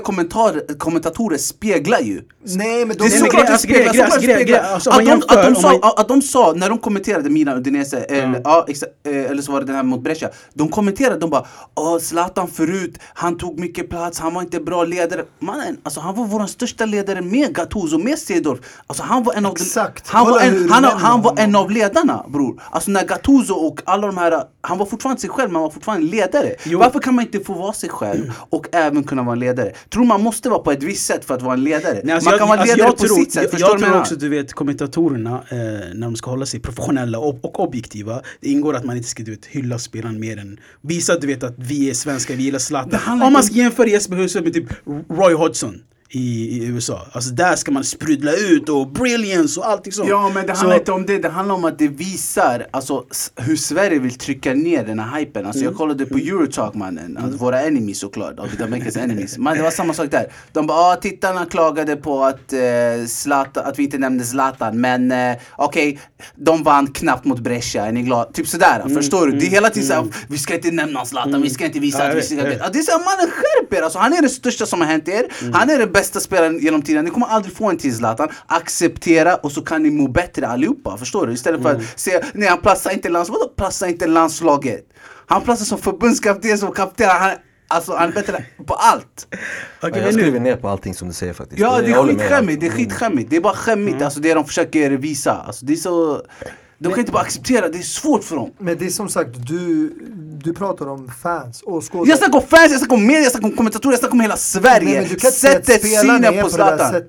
kommentatorer speglar ju. Nej men de Det är såklart det alltså, speglar, såklart speglar. Att de, att, de sa, att de när de kommenterade Milan Udinese, eller, ja, exa, eh, eller så var det den här mot Brescia. De kommenterade, de bara Åh Zlatan förut, han tog mycket plats, han var inte bra ledare. Mannen, alltså han var vår största ledare med Gattuso, med Cedorf. Alltså han var en av, Exakt. han var en, han, han var en av ledarna bror. Alltså när Gattuso och alla de här, han var fortfarande sig själv men han var fortfarande ledare. Varför kan man inte få vara sig själv [clears throat] och även kunna vara en ledare? Tror man måste vara på ett visst sätt för att vara en ledare? Nej, alltså man jag, kan vara alltså ledare jag på tror, sitt sätt, jag, förstår du jag vad tror jag också du vet kommentatorerna eh, när de ska hålla sig professionella och, och objektiva Det ingår att man inte ska du vet, hylla spelaren mer än Visa du vet att vi är svenskar, vi gillar Zlatan Om man ska jämföra Jesper Hussein med typ Roy Hodgson i, i USA Alltså där ska man sprudla ut och brilliance och allting sånt Ja men det Så- handlar inte om det, det handlar om att det visar alltså, hur Sverige vill trycka ner den här hypen. Alltså, Mm. Jag kollade på Eurotalk mannen, alltså, våra enemies såklart, David Amekas [laughs] enemies. Man, det var samma sak där. De bara, ah, tittarna klagade på att, eh, Zlatan, att vi inte nämnde Zlatan men eh, okej, de vann knappt mot Brescia, är ni glada? Typ sådär, Mm, förstår du? Det är hela tiden såhär, vi ska inte nämna Zlatan, vi ska inte visa att vi ska... Det är såhär, mannen skärp er! Alltså, han är det största som har hänt er, Mm. han är den bästa spelaren genom tiden, ni kommer aldrig få en till Zlatan. Acceptera och så kan ni må bättre allihopa, förstår du? Istället för Mm. att säga, nej han platsar inte i landslaget, vadå platsar inte i landslaget? Han platsar som förbundskapten, som kapten, han, alltså han är bättre på allt! Men jag skriver ner på allting som du säger faktiskt. Ja det är skitskämmigt, det är skitskämmigt, det är bara skämmigt, alltså det de försöker visa. Alltså, det är så... De kan inte bara acceptera, det är svårt för dem. Men det är som sagt, du, du pratar om fans, åskådare. Jag snackar om fans, jag snackar om media, jag snackar om kommentatorer, jag snackar om hela Sverige. Nej, men Sättet, synen på Zlatan.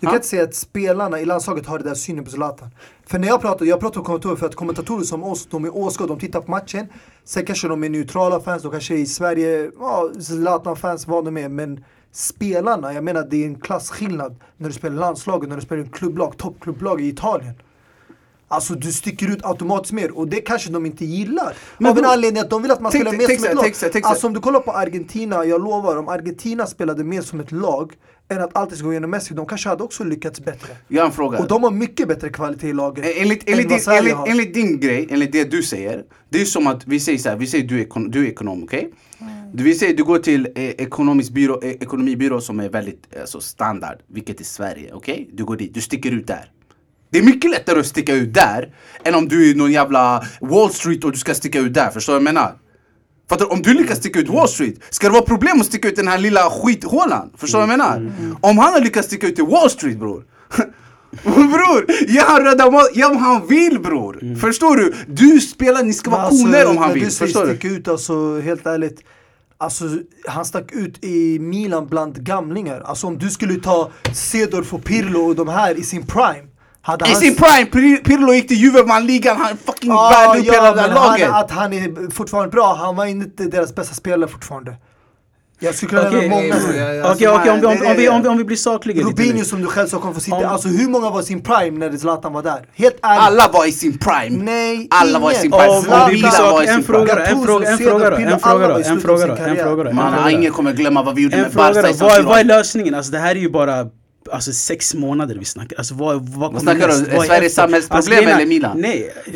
Du kan inte säga att spelarna i landslaget har det där synen på Zlatan. För när jag pratar, jag pratar om kommentatorer för att kommentatorer som oss, de är åskådare, de tittar på matchen. Sen kanske de är neutrala fans, de kanske är i Sverige, ja, Zlatan-fans, vad de är. Men spelarna, jag menar det är en klasskillnad när du spelar landslaget, när du spelar en klubblag, toppklubblag i Italien. Alltså du sticker ut automatiskt mer och det kanske de inte gillar. Men av en anledning att de vill att man spelar mer som ett lag. Alltså om du kollar på Argentina, jag lovar, om Argentina spelade mer som ett lag än att alltid ska gå igenom Messi, de kanske hade också lyckats bättre. Jag har en fråga. Och de har mycket bättre kvalitet i laget. Eh, Enligt, enligt, din, enligt, enligt din grej, enligt det du säger Det är som att vi säger så här, vi säger du är, ekon, du är ekonom, okej? Du- Vi säger du går till eh, ekonomisk byrå, eh, ekonomibyrå som är väldigt alltså, standard Vilket är Sverige, okej? Du går dit, du sticker ut där Det är mycket lättare att sticka ut där Än om du är någon jävla Wall Street och du ska sticka ut där, förstår du vad jag menar? Fattar? Om du lyckas sticka ut Wall Street, ska det vara problem att sticka ut den här lilla skithålan? Förstår du vad jag menar? Om han har lyckats sticka ut till Wall Street bror [laughs] Bror, ge han röda ge om han vill bror! Förstår du? Du spelar, ni ska vara alltså, koner om han vill, du förstår du? ut, alltså helt ärligt. Alltså han stack ut i Milan bland gamlingar. Alltså om du skulle ta Cedorf och Pirlo och de här i sin prime. Hade I han- sin prime, Pir- Pirlo gick till Juve, vann ligan, han fucking Ah, värde upp hela det där men han, laget! att han är fortfarande bra, han var inte deras bästa spelare fortfarande. Jag skulle kunna Okej, nämna många. nej. okej, Alltså, okej, om, vi- om, om, om, blir sakliga lite Rubinho som du själv sa kommer få sitta. Om- Alltså hur många var i sin prime när Zlatan var där? Helt ärligt. Alla var i sin prime! Nej, Alla var i sin prime, Om, Zlatan- om vi blir Milan var i sak, en sin fråga då, prime. en fråga, en Gattuso, fråga då, en fråga då, en fråga då, en fråga Man, ingen kommer glömma vad vi gjorde med Barca i vad är lösningen? Alltså det här är ju bara Alltså sex månader vi snackar. Alltså vad, vad kommer snackar du om? näst? Är Vad Sverige efter? samhällsproblem är- eller Milan? Nej. [laughs]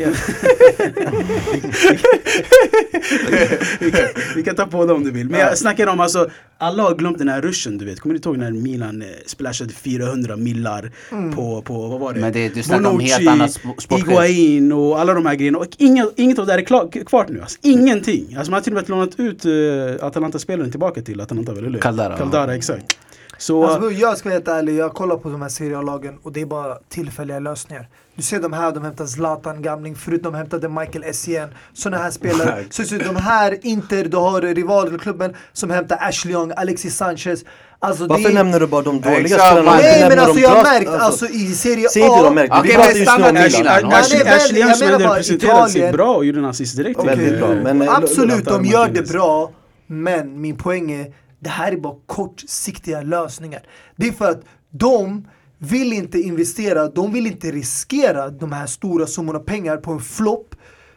vi, kan, vi kan ta på det om du vill. Men jag snackar om alltså, alla har glömt den här ruschen du vet. Kommer du inte ihåg när Milan eh, splashade 400 millar på, på, vad var det? Men det- du snackar om helt annat sp- sportchef. Och alla de här grejerna. Och inga, inget av det här är klar, kvar nu. Alltså. Ingenting. Alltså man har till och med lånat ut uh, Atalanta-spelaren tillbaka till Atalanta, eller hur? Caldara, ja. Caldara, exakt. Så, Alltså, jag ska vara helt ärlig, jag kollar på de här serielagen och det är bara tillfälliga lösningar. Du ser de här, de hämtar Zlatan, gamling, förut de hämtade Michael Essien. Sådana här spelare. så, så de här, Inter, du har rivalklubben som hämtar Ashley Young, Alexis Sanchez. Alltså, Varför det är... nämner du bara de dåliga Exakt, spelarna? Nej men nämner alltså jag har märkt, alltså i Serie Säg inte de A. märkt, vi pratar just nu om Milan. Ashley, Young som bara representerade sig bra och gjorde en assist direkt. Väldigt bra, men, eh, Absolut, de gör det bra. Men min poäng är, det här är bara kortsiktiga lösningar. Det är för att de vill inte investera, de vill inte riskera de här stora summorna pengar på en flopp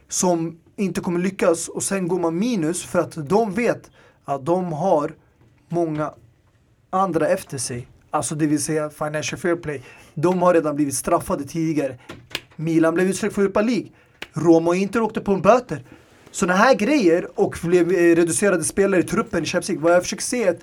som inte kommer lyckas och sen går man minus för att de vet att de har många andra efter sig. Alltså det vill säga Financial Fair Play. De har redan blivit straffade tidigare. Milan blev utsläppt för Europa League. Roma och Inter åkte på en böter. Sådana här grejer och blev eh, reducerade spelare i truppen i Champions League. Vad jag försöker se är att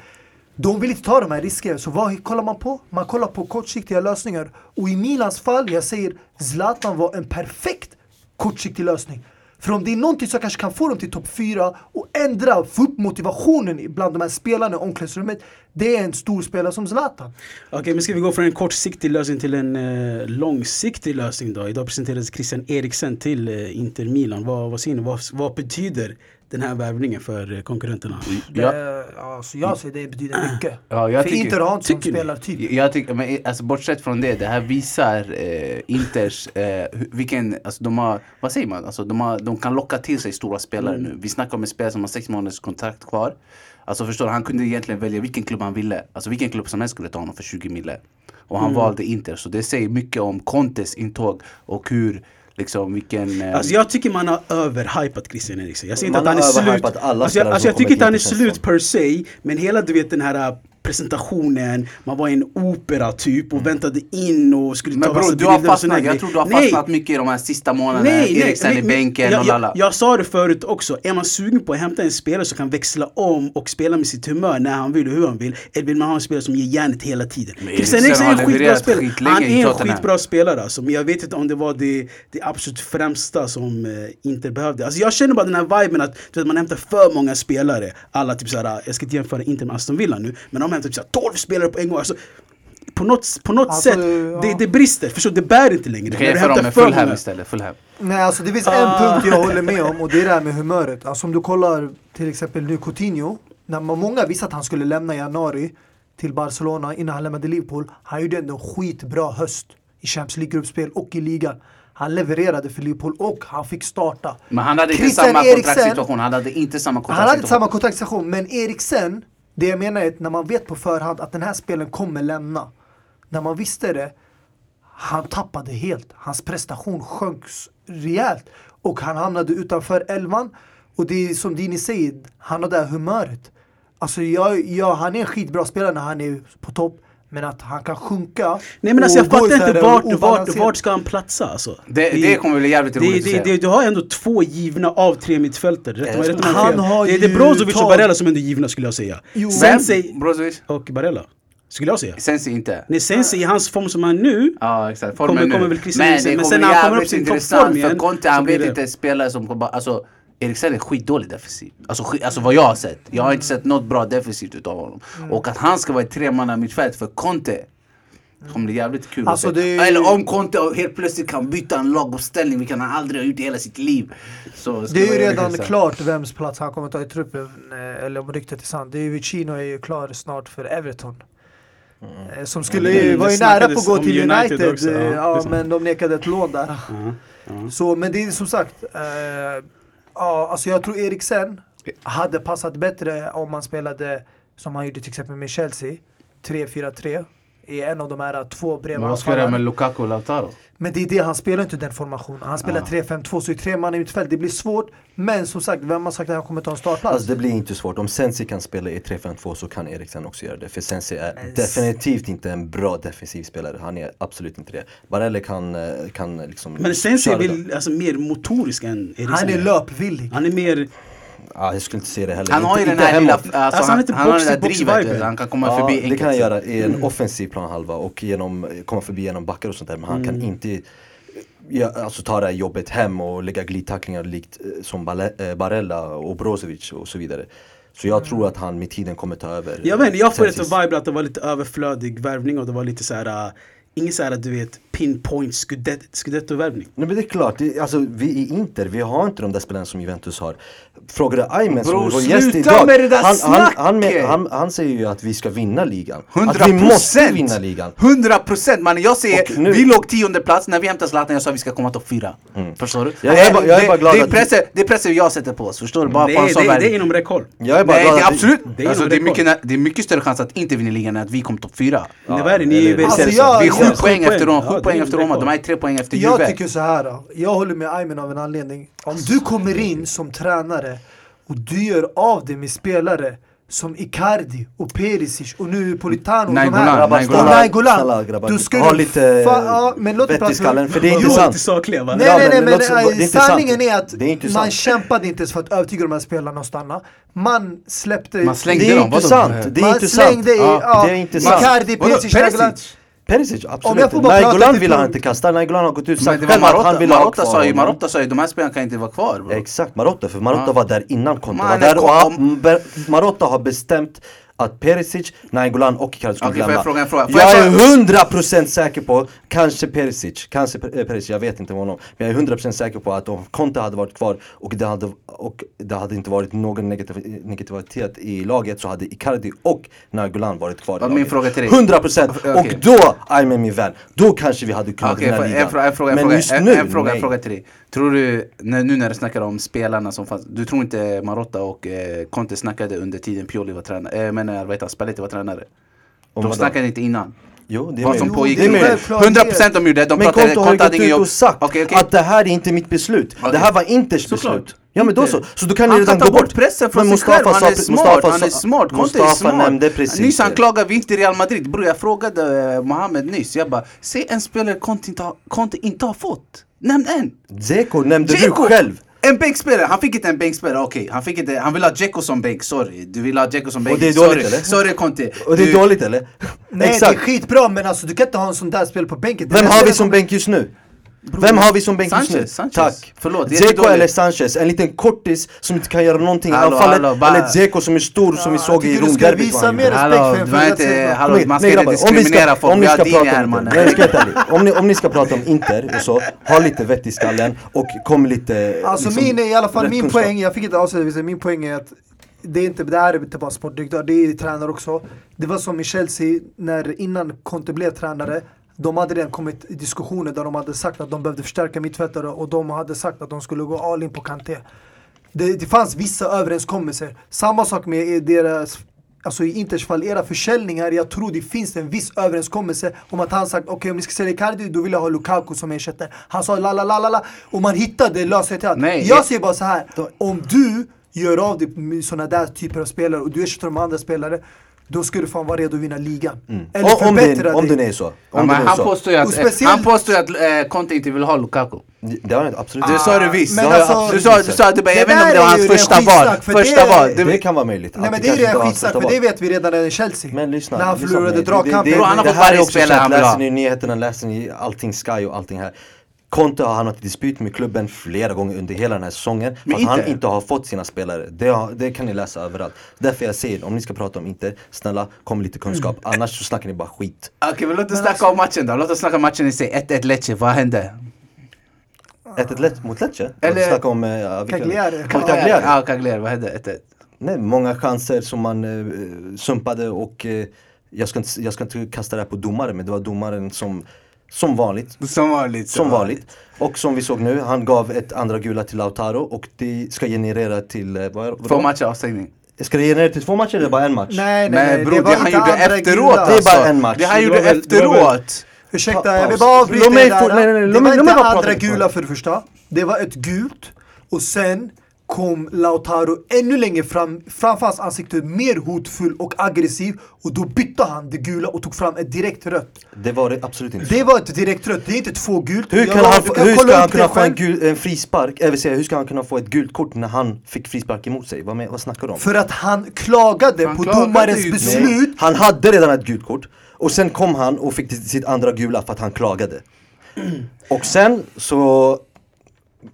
de vill inte ta de här riskerna. Så vad kollar man på? Man kollar på kortsiktiga lösningar. Och i Milans fall, jag säger Zlatan var en perfekt kortsiktig lösning. För om det är någonting som kanske kan få dem till topp 4 och ändra, få upp motivationen bland de här spelarna i omklädningsrummet. Det är en stor spelare som Zlatan. Okej, men ska vi gå från en kortsiktig lösning till en eh, långsiktig lösning då? Idag presenterades Christian Eriksen till eh, Inter Milan. Vad, vad säger ni? Vad, vad betyder den här värvningen för konkurrenterna? Det, Ja. alltså jag säger det betyder mycket. Ja, jag För tycker- Inter har inte ni? spelartyp. Jag tycker, men alltså bortsett från det, det här visar eh, Inters, eh, vilken, alltså de har, vad säger man, alltså de, har, de kan locka till sig stora spelare nu. Vi snackar om en spelare som har sex månaders kontrakt kvar. Alltså förstår du, han kunde egentligen välja vilken klubb han ville. Alltså vilken klubb som helst skulle ta honom för 20 mille. Och han valde Inter, så det säger mycket om Contes intåg och hur, liksom vilken... Eh, Alltså jag tycker man har överhypat Christian Eriksen. Jag säger inte Man att han är slut. alla Alltså jag, alltså jag tycker inte han är slut per se. Men hela du vet den här presentationen, man var i en opera typ och väntade in och skulle men ta bror, massa du har fastnat, jag tror du har Nej, fastnat mycket i de här sista månaderna. Nej, nej, Eriksen i men- bänken jag, och lalla. jag, jag sa det förut också, är man sugen på att hämta en spelare som kan växla om och spela med sitt humör när han vill och hur han vill, eller vill man ha en spelare som ger järnet hela tiden? Christian Eriksen är en skitbra spelare. Han i är en skitbra spelare alltså, men jag vet inte om det var det, det absolut främsta som eh, inte behövde. Alltså jag känner bara den här viben att vet, man hämtar för många spelare. Alla typ såhär, jag ska inte jämföra Inter med Aston Villa nu, men de hämtar typ såhär 12 spelare på en gång. Alltså, på något, på något Alltså, sätt, ja. det, det brister. Förstår? Det bär inte längre. Du kan jämföra dem med Fulham många- istället, Fulham. Nej alltså det finns en Ah. punkt jag håller med om och det är det här med humöret. Alltså om du kollar till exempel nu Coutinho. När man, många visste att han skulle lämna i januari till Barcelona innan han lämnade Liverpool. Han gjorde ändå en skitbra höst i Champions League-gruppspel och i ligan. Han levererade för Liverpool och han fick starta. Men han hade inte Christian samma Eriksen- kontraktssituation, han hade inte samma Han hade inte samma kontraktssituation. men Eriksen, det jag menar är att när man vet på förhand att den här spelaren kommer lämna. När man visste det, han tappade helt. Hans prestation sjönk rejält. Och han hamnade utanför elvan. Och det är som Dini säger, han har det här humöret. Alltså jag, jag, han är en skitbra spelare när han är på topp. Men att han kan sjunka. Nej men alltså jag fattar inte vart, vart, vart ska han platsa alltså? Det, det kommer bli jävligt det, roligt det, att det, se. du har ändå två givna av tre mittfältare. Rätt mig- rätt mig om jag Han har Det, det är Brozovic och Barella som är ändå givna skulle jag säga. Jo. Sensei Brozovic? och Barella. Skulle jag säga. Sensi inte. Nej, Sensei i hans form som han är nu. Ja exakt, Kommer- formen nu. kommer väl Christian Men det men kommer sen bli kommer jävligt intressant för Conte han vet det- inte spelare som kommer bara, alltså Eriksen är skitdålig defensiv. Alltså, skit, alltså vad jag har sett. Jag har inte sett något bra defensivt utav honom. Mm. Och att han ska vara ett tremanna mittfält för Conte. Det kommer bli jävligt kul Alltså, att se. det är- Eller om Conte helt plötsligt kan byta en laguppställning, vilket han aldrig har gjort i hela sitt liv. Så ska Det är ju redan klart vems plats han kommer ta i truppen, eh, eller om ryktet är sant. Det är ju Vicino är ju klar snart för Everton. Eh, Som skulle, Mm. Det var ju nära på att gå till United, United också, eh, ja, är ja, sant. men de nekade ett lån där. Ja, ja. Så, men det är som sagt, eh, ja, alltså jag tror Eriksen hade passat bättre om man spelade som han gjorde till exempel med Chelsea, 3-4-3 är en av de här två bredvid Men vad ska göra med. Lukaku och Lautaro? Men det är det, han spelar inte den formationen. Han spelar Ja. 3-5-2, så i tre man i mittfält. Det blir svårt. Men som sagt, vem har sagt att han kommer ta en startplats? Alltså det blir inte svårt. Om Sensi kan spela i 3-5-2 så kan Eriksen också göra det. För Sensi är definitivt inte en bra defensiv spelare. Han är absolut inte det. Barelle kan, eh, kan liksom Men Sensi är väl alltså, mer motorisk än Eriksen. han är löpvillig. Han är mer... Ja, jag skulle inte säga det heller. Han har ju Inte- den här lilla, alltså, Alltså, han han, inte han har det där drivet, han kan komma Ja, förbi det enkelt. kan han göra i en offensiv planhalva och genom, komma förbi genom backar och sånt där. Men han kan inte ja, alltså, ta det här jobbet hem och lägga glidtacklingar likt eh, som eh, Barella och Brozovic och så vidare. Så jag tror att han med tiden kommer ta över. Jag vet inte, jag får ett vibe att det var lite överflödig värvning och det var lite så här. Ingen så här du vet pinpoint scudetto-värvning. Nej men det är klart, det, alltså, vi i Inter, vi har inte de där spelarna som Juventus har. Frågar du Aymen som Bro, är vår gäst sluta idag. med det där han, han, han, snacket! han, han säger ju att vi ska vinna ligan. 100 Att vi måste vinna ligan. 100 procent mannen, jag säger, nu- vi låg tionde plats när vi hämtade Zlatan, jag sa vi ska komma topp fyra. Förstår du? Jag är bara- jag är det, bara glad det, är att- pressar, det är pressar jag sätter på oss, förstår du? Bara Det, på en är- sån det, är- det är inom räckhåll. Jag är bara Nej, glad det är att absolut, det är alltså, det, är mycket, det är mycket större chans att inte vinna ligan än att vi kom topp fyra. Ja, vad är det? Ni är Alltså, jag- är sju jag- poäng efter dem, Ja, sju poäng det är efter Roma, rekord. de är tre poäng efter Jag Juve. tycker så här. då. Jag håller med Aymen av en anledning. Om du kommer in som tränare och du gör av dig med spelare som Icardi och Perisic och nu Politano Nainggolan, här. Nainggolan. Då ska ha du lite fa- ja, men låt vett i skallen. För det är inte sant. sakliga? Nej Ja, nej nej men sanningen är att man kämpade inte ens för att övertyga de här spelarna att stanna. Man släppte... Man slängde Det är dem, inte vadå? sant. Det är man inte sant. slängde i, Ja, ja, det är inte sant. Icardi, Vadå, Perisic, Nainggolan. Perisic? Perisic, Om absolut. jag får bara Nainggolan ville han inte kasta. Nainggolan har gått ut sagt själv att han Marotta, ville ha Marotta kvar ju. Marotta sa ju de här spelarna kan inte vara kvar bro. Exakt, Marotta. För Marotta Ja. var där innan Conte var där. Och han, Marotta har bestämt att Perisic, Nainggolan och Icardi skulle Okej, får lämna. jag fråga en fråga? Får Jag jag är fråga- 100% säker på, kanske Perisic, kanske eh, Perisic, jag vet inte honom. Men jag är 100% säker på att om Conte hade varit kvar och det hade, och det hade inte varit någon negativ, negativitet i laget så hade Icardi och Nainggolan varit kvar i min laget. fråga till dig. 100% Okej. och då, Aymen min vän, då kanske vi hade kunnat Okej, vinna får- ligan. en, fråga, en fråga, en Men just en, nu, en, fråga, en fråga till dig. Tror du, nu när du snackar om spelarna som fanns, du tror inte Marotta och eh, Conte snackade under tiden Pioli var tränare, eh, men vad heter han, Spalletti var tränare? Om De snackade inte innan. Jo, det är Vad som pågick. Det är möjligt. Självklart, 100% de gjorde det, de Men pratade, har ju Conte hade gått ingen ut jobb. och sagt Okej, okej. att det här är inte mitt beslut. Okej. Det här var Inters Såklart. beslut. Ja men då så, så då kan han ni redan gå bort pressen från sig själv, han är smart, Mustafa han är smart, Conte är smart. nämnde precis Nyss det. anklagade vi inte Real Madrid, bror jag frågade eh, Mohamed nyss, jag bara Se en spelare Conte inte, har, Conte inte har fått, nämn en! Dzeko nämnde du Dzeko! själv. En bänkspelare, han fick inte en bänkspelare, okej. Han fick inte, han vill ha Dzeko som bänk, sorry. Du vill ha Dzeko som bänk. Och det är sorry. dåligt, eller? Sorry Conte. Och det är Du- dåligt eller? Nej det är Exakt. skitbra men alltså du kan inte ha en sån där spel på bänken. Vem har vi som bänk just nu? Vem har vi som bänk just nu? Sanchez, Sanchez. Tack. Förlåt, jättedåligt. eller Sanchez, en liten kortis som inte kan göra någonting i anfallet. Eller Dzeko som är stor som vi såg i tycker du ska Romderbyt. visa mer respekt för inte, hallå, Nej, man ska inte grabbar, om vi ska- diskriminera folk. om Vi har ska Dini prata om här Inter, mannen. Om ni, om ni ska prata om Inter och så, ha lite vett i skallen och kom lite... Alltså liksom, min, i alla fall min kunskap. poäng, jag fick inte avsluta, min poäng är att det, är inte, det här är inte bara sportdirektör, det är tränare också. Det var som i Chelsea, när innan Conte blev tränare, de hade redan kommit i diskussioner där de hade sagt att de behövde förstärka mittfältare och de hade sagt att de skulle gå all in på Kanté. Det, det fanns vissa överenskommelser. Samma sak med deras Alltså i Inters fall, era försäljningar, jag tror det finns en viss överenskommelse om att han sagt okej om ni ska sälja Icardi då vill jag ha Lukaku som ersättare. Han sa la la la la la och man hittade lösningar till allt. Nej, jag säger bara så här. om du gör av dig med sådana där typer av spelare och du ersätter med andra spelare då ska du fan vara redo att vinna ligan. Eller Och om, förbättra det, om dig. det är så. Om Ja, det men är han så. påstår ju att, speciellt- han påstår ju att eh, Conte inte vill ha Lukaku. Det har jag absolut Det inte sa du visst. Det alltså- du sa, du sa, du bara, jag Det vet inte om det var är hans ju första val. för Första det- val. Det Det, kan vara möjligt. Nej att men det är redan var hans skitsnack för det vet vi redan i Chelsea. Men lyssna, När han förlorade dragkampen. Det, han det, det här är också känt, han läser ni i nyheterna, läser ni allting Sky och allting här. Conte har hamnat i dispyt med klubben flera gånger under hela den här säsongen. För Men att han inte. har fått sina spelare. Det, har, det kan ni läsa överallt. Därför jag säger, om ni ska prata om Inter, snälla kom med lite kunskap. Annars så snackar ni bara skit. Okej men låt oss snacka om matchen då. Låt oss snacka om matchen i sig. 1-1 Lecce, vad hände? 1-1 lätt mot Lecce? Eller-. Snacka om... Uh, Cagliari. Cagliari. Ja, Cagliari, vad hände? 1-1. Nej, många chanser som man eh, sumpade och eh, jag, ska inte, jag ska inte kasta det här på domare men det var domaren som, som vanligt, Som vanligt. som vanligt. Och som vi såg nu, han gav ett andra gula till Lautaro och det ska generera till, eh, vad, vad Två matcher avstängning. Ska det ge ner till två matcher eller bara en match? Nej, nej, nej. bror, det det han gjorde efteråt gula. Det är bara alltså. en match. Det han gjorde efteråt. Ursäkta, jag vill bara avbryta få- där. nej, nej, nej, Det var inte andra gula för det första. Det var ett gult. Och sen kom Lautaro ännu längre fram, framför hans ansikte mer hotfull och aggressiv. Och då bytte han det gula och tog fram ett direkt rött. Det var det absolut inte. Det var ett direkt rött, det är inte två gult. Hur Jag kan lovar, han, kan hur ska han kunna få en, gul, en frispark? Jag vill säga, hur ska han kunna få ett gult kort när han fick frispark emot sig? Vad, med, vad snackar du om? För att han klagade Han på klagade domarens ju. beslut. Han hade redan ett gult kort och sen kom han och fick sitt andra gula för att han klagade. Och sen så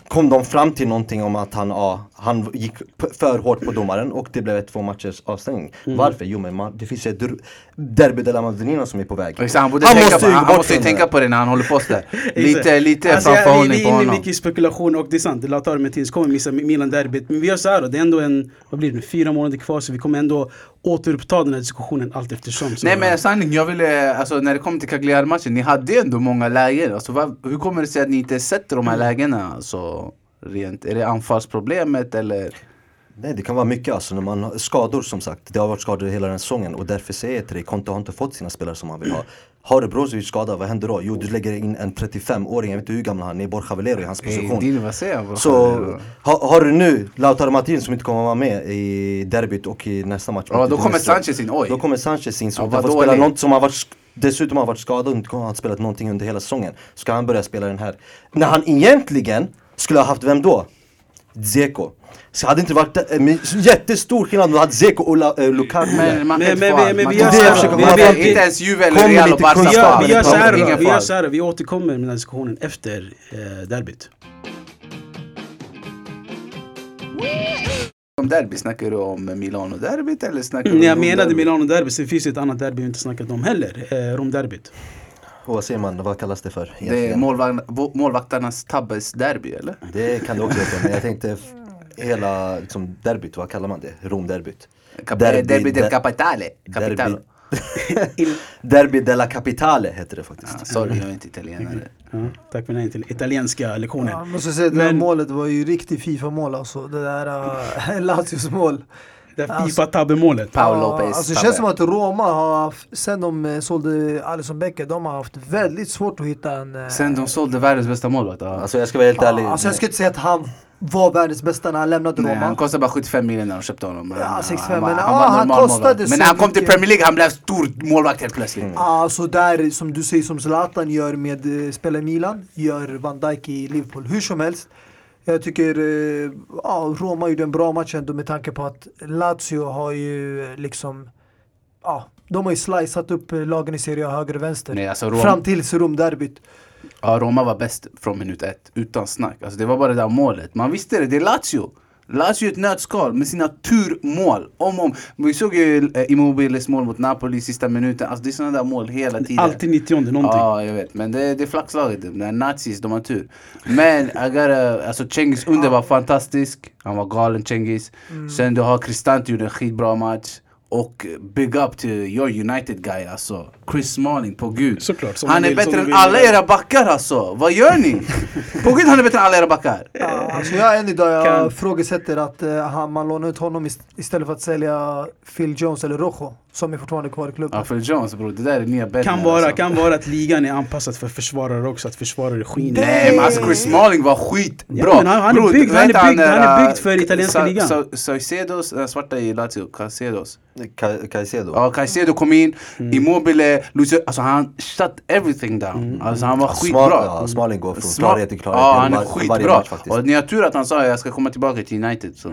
kom de fram till någonting om att han, ja, han gick för hårt på domaren och det blev ett två matchers avstängning. Mm. Varför? Jo men man, det finns ett dr- derby de la Madonnina som är på väg. Exakt, han borde tänka på, ju han, bort måste ju tänka det. på det när han håller på sådär. [laughs] Lite, lite Alltså, framförhållning Vi vi på är inne honom. mycket i spekulation och det är sant, Lautaro Martinez kommer missa Milan-derbyt. Men vi gör så här då, det är ändå en, vad blir det, nu, fyra månader kvar så vi kommer ändå återuppta den här diskussionen allt eftersom. Så Nej men sanning, jag ville, alltså när det kommer till Cagliari-matchen, ni hade ändå många lägen. Alltså, hur kommer det sig att ni inte sätter de här lägena? Alltså, rent, är det anfallsproblemet eller? Nej det kan vara mycket alltså när man har skador som sagt. Det har varit skador hela den säsongen och därför säger jag till dig, Conte har inte fått sina spelare som han vill ha. Har du Brozovic skadad, vad händer då? Jo du lägger in en 35-åring, jag vet inte hur gammal han är, Borja Valero i hans position. Dini, vad säger han? Så ha, har du nu Lautaro Martin som inte kommer vara med i derbyt och i nästa match Ja, då kommer. Sanchez in, oj. Då kommer Sanchez in som Ja, fått spela något som har varit Dessutom har varit skadad och inte har spelat någonting under hela säsongen. Ska han börja spela den här När han egentligen skulle ha haft vem då? Dzeko Så hade det inte varit äh, men jättestor skillnad om du hade Dzeko och La, äh, Lukaku där. Men man inte men- få men- men vi gör inte så här, få allt. vi- Man vi- vet vi- Inte ens Juve eller Real och Barca fall. vi gör så här då, Ingen vi gör så här vi återkommer med den här diskussionen efter eh, derbyt. Om derby, snackar du om Milano-derbyt eller snackar du Mm, om jag menade Rom-derbyt? Milano-derby, sen finns det ett annat derby vi inte snackat om heller, eh, Rom-derbyt. Vad säger man, vad kallas det för Det är egentligen? målvakt, målvakternas tabbes derby eller? Det kan det också heta, men jag tänkte f- hela liksom, derbyt, vad kallar man det? Romderbyt? Cap- Derby derby del de- Capitale. Capitale. Derby, [laughs] derby della Capitale heter det faktiskt. Ah, sorry, jag är inte italienare. Ja, tack för till italienska lektionen. Ja, måste säga, det Men- målet var ju riktigt Fifa-mål alltså. Det där uh, [laughs] Lazios mål. Det här Alltså- Fifa-tabbe-målet. Paolo Lopez. Alltså det känns som att Roma har haft, sen de eh, sålde Alisson Becker, de har haft väldigt svårt att hitta en... eh, Sen de sålde världens bästa målvakt. Alltså jag ska vara helt ärlig. alltså jag skulle inte säga att han var världens bästa när han lämnade Nej, Roma. han kostade bara 75 miljoner när de köpte honom. Men, Ja, 65, han, var- men han, var han kostade målvakt. så Men när han kom till. Premier League, han blev stor målvakt helt plötsligt. Alltså där, som du säger, som Zlatan gör med eh, Milan, gör Van Dijk i Liverpool. Hur som helst. Jag tycker eh, ja, Roma gjorde en bra match ändå med tanke på att Lazio har ju eh, liksom Ja, de har ju slicat upp eh, lagen i Serie A höger och vänster. Nej, alltså Rom- Fram tills Rom-derbyt. Ja, Roma var bäst från minut ett, utan snack. Alltså, det var bara det där målet. Man visste det, det är Lazio. Lazio är ett nötskal med sina turmål. Om och om. Vi såg ju eh, Immobiles mål mot Napoli i sista minuten. Alltså det är sådana där mål hela tiden. Alltid 90 någonting. Ja, jag vet. Men det, det är flackslaget. De där nazis, de har tur. Men I gotta, alltså Cengiz under var fantastisk. Han var galen Cengiz. Mm. Sen du har Cristante gjorde en skitbra match. Och big up to your United guy alltså. Chris Smalling, på gud. Såklart, han är vill, bättre än alla era backar alltså. Vad gör ni? [laughs] på gud han är bättre än alla era backar. Ja, alltså jag än idag jag Kan- ifrågasätter att uh, man lånar ut honom ist- istället för att sälja Phil Jones eller Rojo. Som är fortfarande kvar i klubben. Ja, Phil Jones bror, det där är nya Kan vara, alltså. kan vara att ligan är anpassad för försvarare också, att försvarare skiner. Nej men alltså Chris Smalling var skitbra! Ja, han- han är byggd- han är han han är där, byggd för italienska Sa- ligan. Sa- Caicedos, den svarta i Lazio, Caicedos. Ca- Caicedo. Ja, Caicedo kom in, Mm. Immobile, Lucio, alltså han shut everything down. Alltså han var Smal, skitbra. ja, Smalling går från Sma- klarhet till klarhet. Ja, han är skitbra. Och ni har tur att han sa jag ska komma tillbaka till United. Så.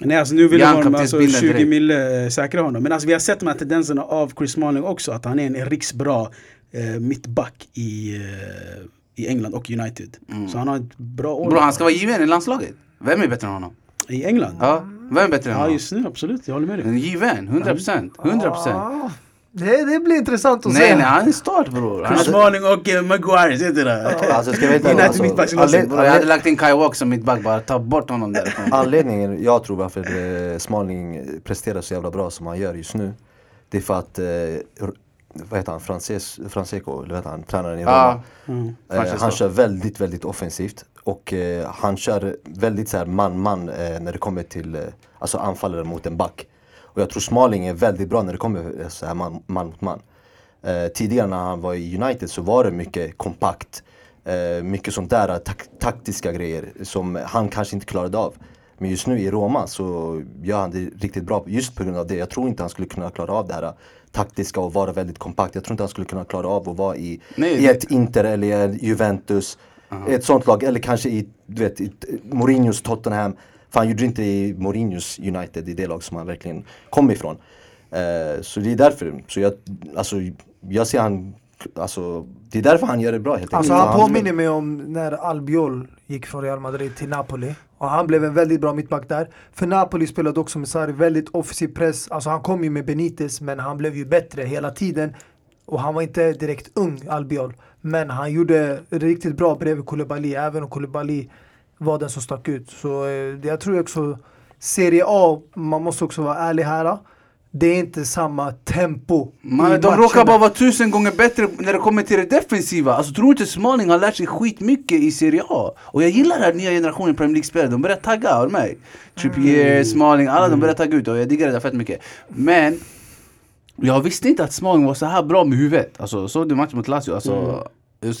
Nej alltså nu vill de alltså, bilden 20 direkt. mille eh, säkra honom. Men alltså vi har sett de här tendenserna av Chris Smalling också, att han är en riksbra eh, mittback i, eh, i England och United. Så han har ett bra år Mm. Bror han ska vara given i landslaget. Vem är bättre än honom? i England. Ja, vem är bättre än Ja honom? just nu, absolut, jag håller med dig. En Given, 100%. 100%. Ah, det, det blir intressant att Nej se. nej, han är start bror. Chris Smalling och eh, Maguire. Alltså ska jag veta United alltså, anled- Bror, jag hade lagt in Kai Walk som mittback bara, ta bort honom därifrån. Anledningen jag tror varför eh, Smalling presterar så jävla bra som han gör just nu Det är för att, eh, vad heter han, Frances, Franseko, eller vad heter han, tränaren i Roma Ja, Mm. eh. Han kör väldigt, väldigt offensivt och eh, han kör väldigt så man-man eh, när det kommer till eh, alltså anfallare mot en back Och jag tror Smalling är väldigt bra när det kommer så här man, man mot man. Eh, tidigare när han var i United så var det mycket kompakt. Eh, mycket sånt där tak taktiska grejer som han kanske inte klarade av. Men just nu i Roma så gör han det riktigt bra just på grund av det. Jag tror inte han skulle kunna klara av det här taktiska och vara väldigt kompakt. Jag tror inte han skulle kunna klara av att vara i, Nej, i ett Inter eller Juventus. Ett sånt lag, eller kanske i, du vet, i Mourinhos Tottenham. För han gjorde inte i Mourinhos United, i det lag som han verkligen kom ifrån. Eh, så det är därför. Så jag, alltså, jag ser han, alltså, det är därför han gör det bra helt Alltså enkelt. han påminner mig om när Albiol gick från Real Madrid till Napoli. Och han blev en väldigt bra mittback där. För Napoli spelade också med Sarri väldigt offensiv press. Alltså han kom ju med Benitez men han blev ju bättre hela tiden. Och han var inte direkt ung, Albiol. Men han gjorde det riktigt bra bredvid Koulibaly. Även om Koulibaly var den som stack ut. Så eh, jag tror också Serie A, man måste också vara ärlig här. Det är inte samma tempo Man, i de matcherna. råkar bara vara tusen gånger bättre när det kommer till det defensiva. Alltså tror inte Smalling har lärt sig skitmycket i Serie A? Och jag gillar den här nya generationen Premier League-spelare, de börjar tagga, du mig? Trippier, Smalling, alla de börjar tagga ut och jag diggar det där fett mycket. Men jag visste inte att Smalling var så här bra med huvudet. Alltså såg du matchen mot Lazio? Alltså,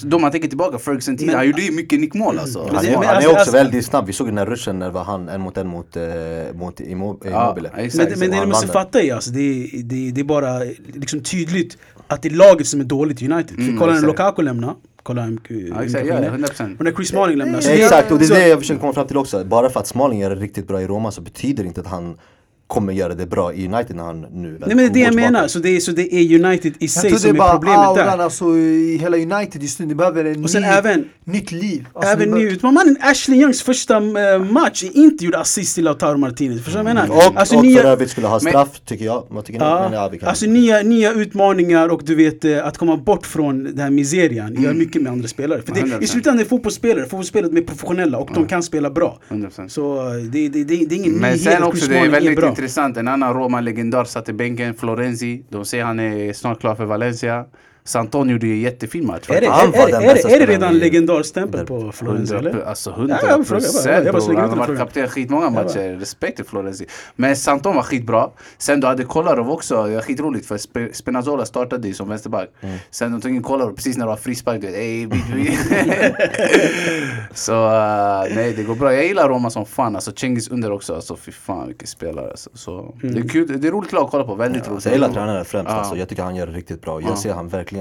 Då man tänker tillbaka, Ferguson-tiden, Men- han gjorde ju mycket nickmål alltså. Han Men- är, men han är alltså- också alltså- väldigt snabb. Vi såg den här ruschen när det var han en mot en mot, eh, mot Immo- Ja, Immobile. exakt. Men, men det ni måste fatta är alltså, det, är- det, är- det är bara liksom tydligt att det är laget som är dåligt i United. Mm, För kolla när. Lukaku lämnar, kolla hur ja, 100%. Och när Chris Smalling lämnar. Exakt, och det är det jag försöker komma fram till också. Bara för att Smalling det riktigt bra i Roma så betyder det inte att han kommer göra det bra i United när han nu väl Nej men det är det jag tillbaka. menar, så det, är, så det är United i Jag sig tror det är som är bara problemet auran där. alltså, i hela United just nu. Det behöver en Och sen ny, även, nytt liv. Alltså, även det behöver- ny utmaningen, Ashley Youngs första eh, match är inte gjorde assist till Lautaro Martinez. Förstår du vad jag menar? Mm. Och, Alltså, och nya- för övrigt skulle ha Men- straff tycker jag. Vad tycker ni? Men, ja, vi Ja, kan. alltså nya, nya utmaningar och du vet eh, att komma bort från den här miserian gör Mm. mycket med andra spelare. För det, 100%. i slutändan är det fotbollsspelare, fotbollsspelare de är professionella och de kan spela bra. 100%. Så eh, det, det, det, det är ingen Men nyhet sen att Chris det är Smalling väldigt bra intressant. En annan Roma-legendar satt i bänken, Florenzi. De säger han är snart klar för Valencia. Santon gjorde ju en jättefin match. Är det, Han är, var är, den är, bästa är det redan legendarstämpel på Florens 100, eller? alltså Ja, 100 jag frågar bara. procent Han har varit kapten skitmånga matcher. Respekt till Florenzi. Men Santon var skitbra. Sen du hade Kolarov också. Det var skitroligt för Spe- Spinazzola startade ju som vänsterback. Mm. Sen de tog in Kolarov precis när det var frispark. Du vet, ey, [laughs] Så uh, nej, det går bra. Jag gillar Roma som fan. Alltså Cengiz under också. Alltså fy fan vilken spelare. Alltså. Så, Mm. det är kul. Det är roligt lag att kolla på. Väldigt roligt. Alltså, jag gillar tränaren främst. Ja. Alltså, jag tycker han gör det riktigt bra. Jag Ja. ser han verkligen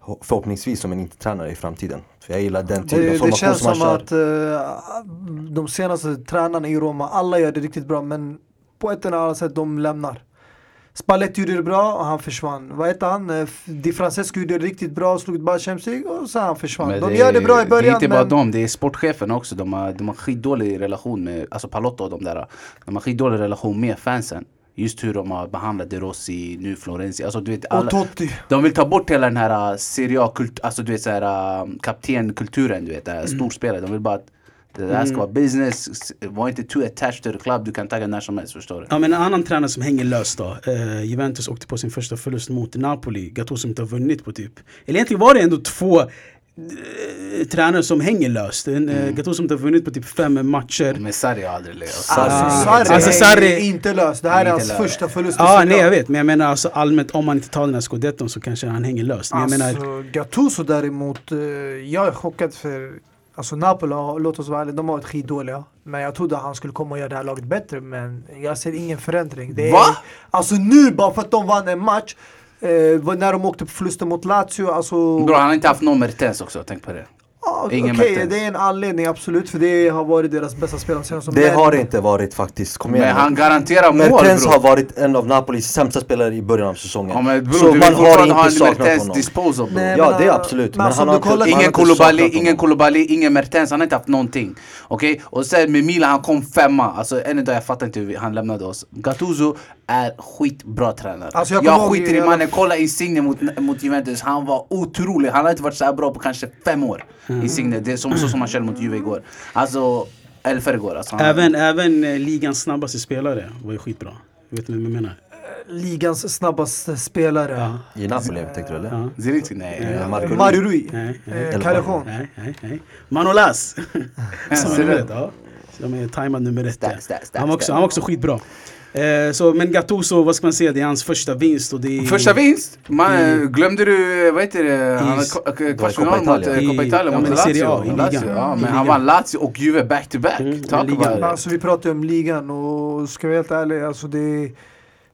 ho- förhoppningsvis som en intertränare i framtiden. För jag gillar den typen av Det, det formation känns som att eh, de senaste tränarna i Roma, alla gör det riktigt bra men på ett eller annat sätt de lämnar. Spalletti gjorde det bra och han försvann. Vad heter han? Eh, Di Francesco gjorde det riktigt bra och slog bara Champions League och så han försvann. Men de gör det bra i Det början är inte bara men... dem, det är sportcheferna också. De har, de har skitdålig relation med, alltså Palotto och de där. De har skitdålig relation med fansen. Just hur de har behandlat De Rossi, nu Florenzi. Alltså du vet, Och alla, Totti. de vill ta bort hela den här uh, Serie A-kult, alltså du vet såhär uh, kaptenkulturen, du vet, uh, storspelare. De vill bara att det där ska vara business, var inte too attached to the club, du kan tagga när som helst, förstår du? Ja men en annan tränare som hänger löst då. Eh, Juventus åkte på sin första förlust mot Napoli. Gattuso som inte har vunnit på typ. Eller egentligen var det ändå två tränare som hänger löst. En, eh, Gattuso som inte har vunnit på typ fem matcher. Men Sarri har aldrig legat. Sarri. Alltså, Ah. Sarri Alltså, är Sarri- inte löst. Det här är Inte hans löst. första förlust Ja Serie nej jag vet men jag menar alltså allmänt om man inte tar den här scudetton så kanske han hänger löst. Men jag menar, Alltså, Gattuso däremot, eh, jag är chockad för Alltså Napoli, låt oss vara ärliga, de har varit skitdåliga. Men jag trodde han skulle komma och göra det här laget bättre, men jag ser ingen förändring. Det är, Va? Alltså nu, bara för att de vann en match, eh, när de åkte på förlusten mot Lazio, alltså... Bro, han har inte haft någon meritens också, tänk på det. Ingen Okej, Mertens. det är en anledning absolut, för det har varit deras bästa spelare senast. Det har det inte varit faktiskt. Kom igen Men han garanterar mål Mertens bro. har varit en av Napolis sämsta spelare i början av säsongen. Ja men så bror, du man har ha inte en saknat Mertens honom. disposal bro. Nej, Ja, men, det är absolut. men Men alltså, han om har du kollar- inte- Ingen Koulibaly, ingen. Koulibaly, ingen Mertens, han har inte haft någonting. Okej? Och sen med Milan, han kom femma. Alltså än idag, jag fattar inte hur han lämnade oss. Gattuso är skitbra tränare. Alltså, jag jag skiter i mannen, kolla Insigne mot, mot Juventus. Han var otrolig. Han har inte varit så här bra på kanske fem år. Insigne, det är som, så som han körde mot Juve igår. Alltså, eller förrgår. Alltså, även, även eh, ligans snabbaste spelare var ju skitbra. Vet ni vad jag menar? Ligans snabbaste spelare. Ja. I Napoli tänkte du eller? Ja. Zirinski, nej. Ja, Marco Mario Rui. Nej, nej. Eh, Callejon. Nej, nej, nej. Manolas! [laughs] Som är nummer ett, ja. Som är tajmad nummer ett. Stack, stack, stack, Han var också, han var också skitbra. Eh, så, men Gattuso, vad ska man säga, det är hans första vinst och det är... Första vinst! Man, I- glömde du, vad heter det, han var kvartsfinal mot eh, Coppa Italia mot Lazio. Ja, men han vann Lazio och Juve back to back. Mm, Talk about it. Alltså vi pratar om ligan och ska vi vara helt ärliga, alltså det,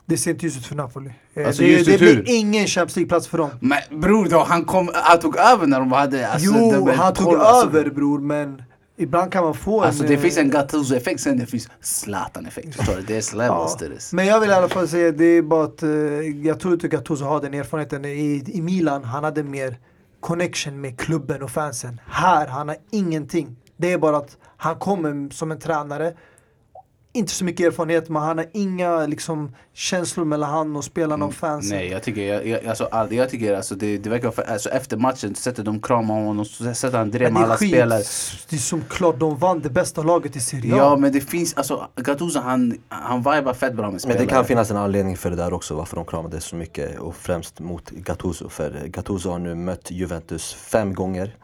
det ser inte ljust ut för Napoli. Eh, Alltså, det, det blir ingen Champions League-plats för dem. Men bror då, han, kom, han tog över när de hade... Alltså, jo, han tog alltså. över bror, men ibland kan man få Alltså en... det eh, finns en Gattuso-effekt, sen det finns Zlatan-effekt. Förstår du? Det är levels this. Men jag vill i alla fall säga, det är bara att uh, jag tror inte Gattuso har den erfarenheten. I, I Milan, han hade mer connection med klubben och fansen. Här, han har ingenting. Det är bara att han kommer som en tränare. Inte så mycket erfarenhet, men han har inga liksom, känslor mellan han och spelarna och fansen. Nej, jag tycker, jag, jag, alltså, all, jag tycker alltså, det, det verkar för, alltså, efter matchen sätter de kramar honom, så sätter han drev Men med det är alla skit. spelare. Det är som klart de vann det bästa laget i Serie A. Ja men det finns, alltså Gattuso han, han vibar fett bra med Men spelare. det kan finnas en anledning för det där också, varför de kramades så mycket och främst mot Gattuso. För Gattuso har nu mött Juventus fem gånger.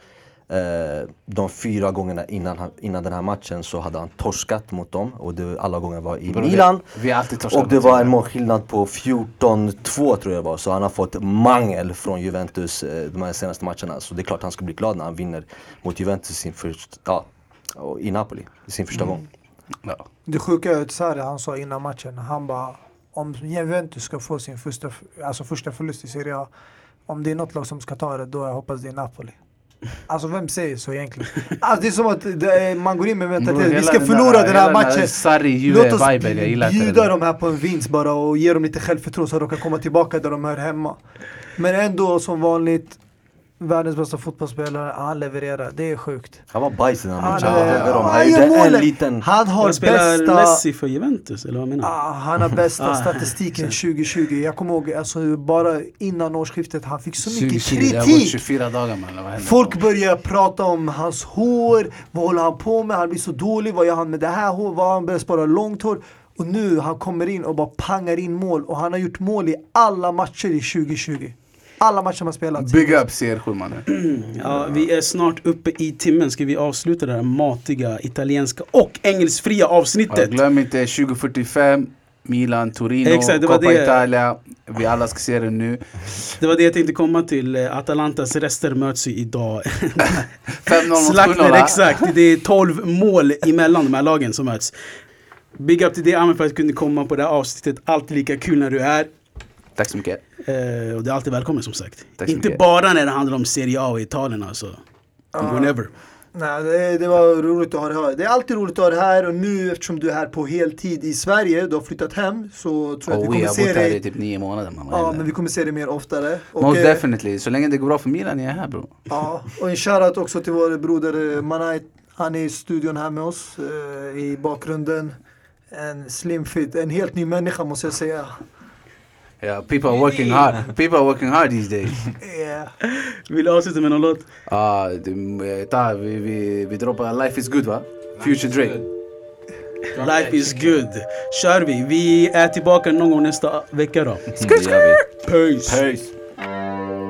Eh, de fyra gångerna innan, han- innan den här matchen så hade han torskat mot dem och det, alla gånger var i Bror, vi- Milan. Vi torskat Och det var en målskillnad på 14-2 tror jag var. Så han har fått mangel från Juventus eh, de här senaste matcherna. Så det är klart han ska bli glad när han vinner mot Juventus sin först, ja, och i Napoli sin första gång. Ja. Det sjuka är att Sarri, han sa innan matchen, han bara om Juventus ska få sin första, alltså första förlust i Serie A, om det är något lag som ska ta det, då jag hoppas det är Napoli. Alltså vem säger så egentligen? Alltså det är som att det är, man går in med mentaliteten, vi ska förlora den här matchen. Sarri Låt oss bjuda det. dem här på en vinst bara och ge dem lite självförtroende så att de kan komma tillbaka där de hör hemma. Men ändå som vanligt, världens bästa fotbollsspelare, han levererar. Det är sjukt. Han var bajs i den här Han, matchen. han Han gjorde en liten... Han har Han spelar bästa... Messi för Juventus, eller vad menar du? Ah, han har bästa Ah, statistiken 2020. Jag kommer ihåg alltså, bara innan årsskiftet, han fick så mycket 2020, det har gått kritik. 24 dagar man? Folk börjar prata om hans hår, vad håller han på med? Han blir så dålig, vad gör han med det här håret? Vad han börjar spara långt hår? Och nu han kommer in och bara pangar in mål och han har gjort mål i alla matcher i 2020. Alla matcher har spelat. Big up CR7 mannen. Ja, vi är snart uppe i timmen. Ska vi avsluta det här matiga italienska och engelskfria Ja, avsnittet? glöm inte 2045 Milan, Torino, Exakt, det Coppa det. Italia. Vi alla ska se det nu. Det var det jag tänkte komma till. Atalantas rester möts ju idag. [laughs] 5-0 mot Slakten, 7-0. exakt. Det är 12 mål emellan de här lagen som möts. Big up till dig Amin för att du kunde komma på det här avsnittet. Alltid lika kul när du är. Tack så mycket. Eh, och det är alltid välkommen som sagt. Inte mycket. bara när det handlar om Serie A och Italien alltså. Whenever. Nej, det, det var roligt att ha det här. Det är alltid roligt att ha det här och nu eftersom du är här på heltid i Sverige, du har flyttat hem, så tror jag att vi Och vi kommer har se bott här i dig. typ nio månader man. Ja, men vi kommer se det mer oftare. Och, Most eh, definitely. Så länge det går bra för Milan, jag är här bro. Ja, och en shoutout också till vår broder eh, Manai. Han är i studion här med oss eh, i bakgrunden. En slim fit, en helt ny människa måste jag säga. Yeah, people are working hard. People are working hard these days. [laughs] Yeah. Vill du avsluta med någon låt? Ah, det- eh, ta, vi, vi, vi droppar Life is good va? Future Drake. [laughs] Life is good. Kör vi. Vi är tillbaka någon gång nästa vecka då. Det gör vi. Peace. Peace.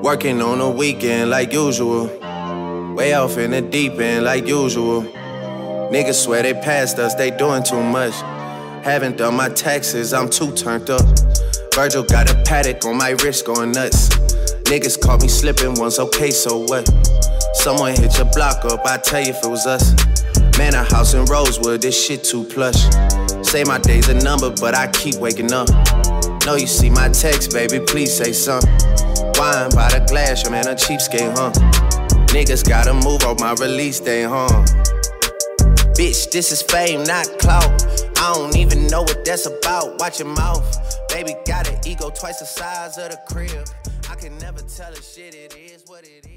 Working on a weekend like usual. Way off in the deep end like usual. Niggas swear they passed us, they doing too much. Haven't done my taxes, I'm too turned up. Virgil got a paddock on my wrist going nuts. Niggas caught me slipping once, okay, so what? Someone hit your block up, I tell you if it was us. Man, a house in Rosewood, this shit too plush. Say my day's a number, but I keep waking up. Know you see my text, baby, please say something. Wine by the glass, your man a cheapskate, huh? Niggas gotta move on my release day, huh? Bitch, this is fame, not clout. I don't even know what that's about. Watch your mouth. Baby got an ego twice the size of the crib. I can never tell a shit, it is what it is.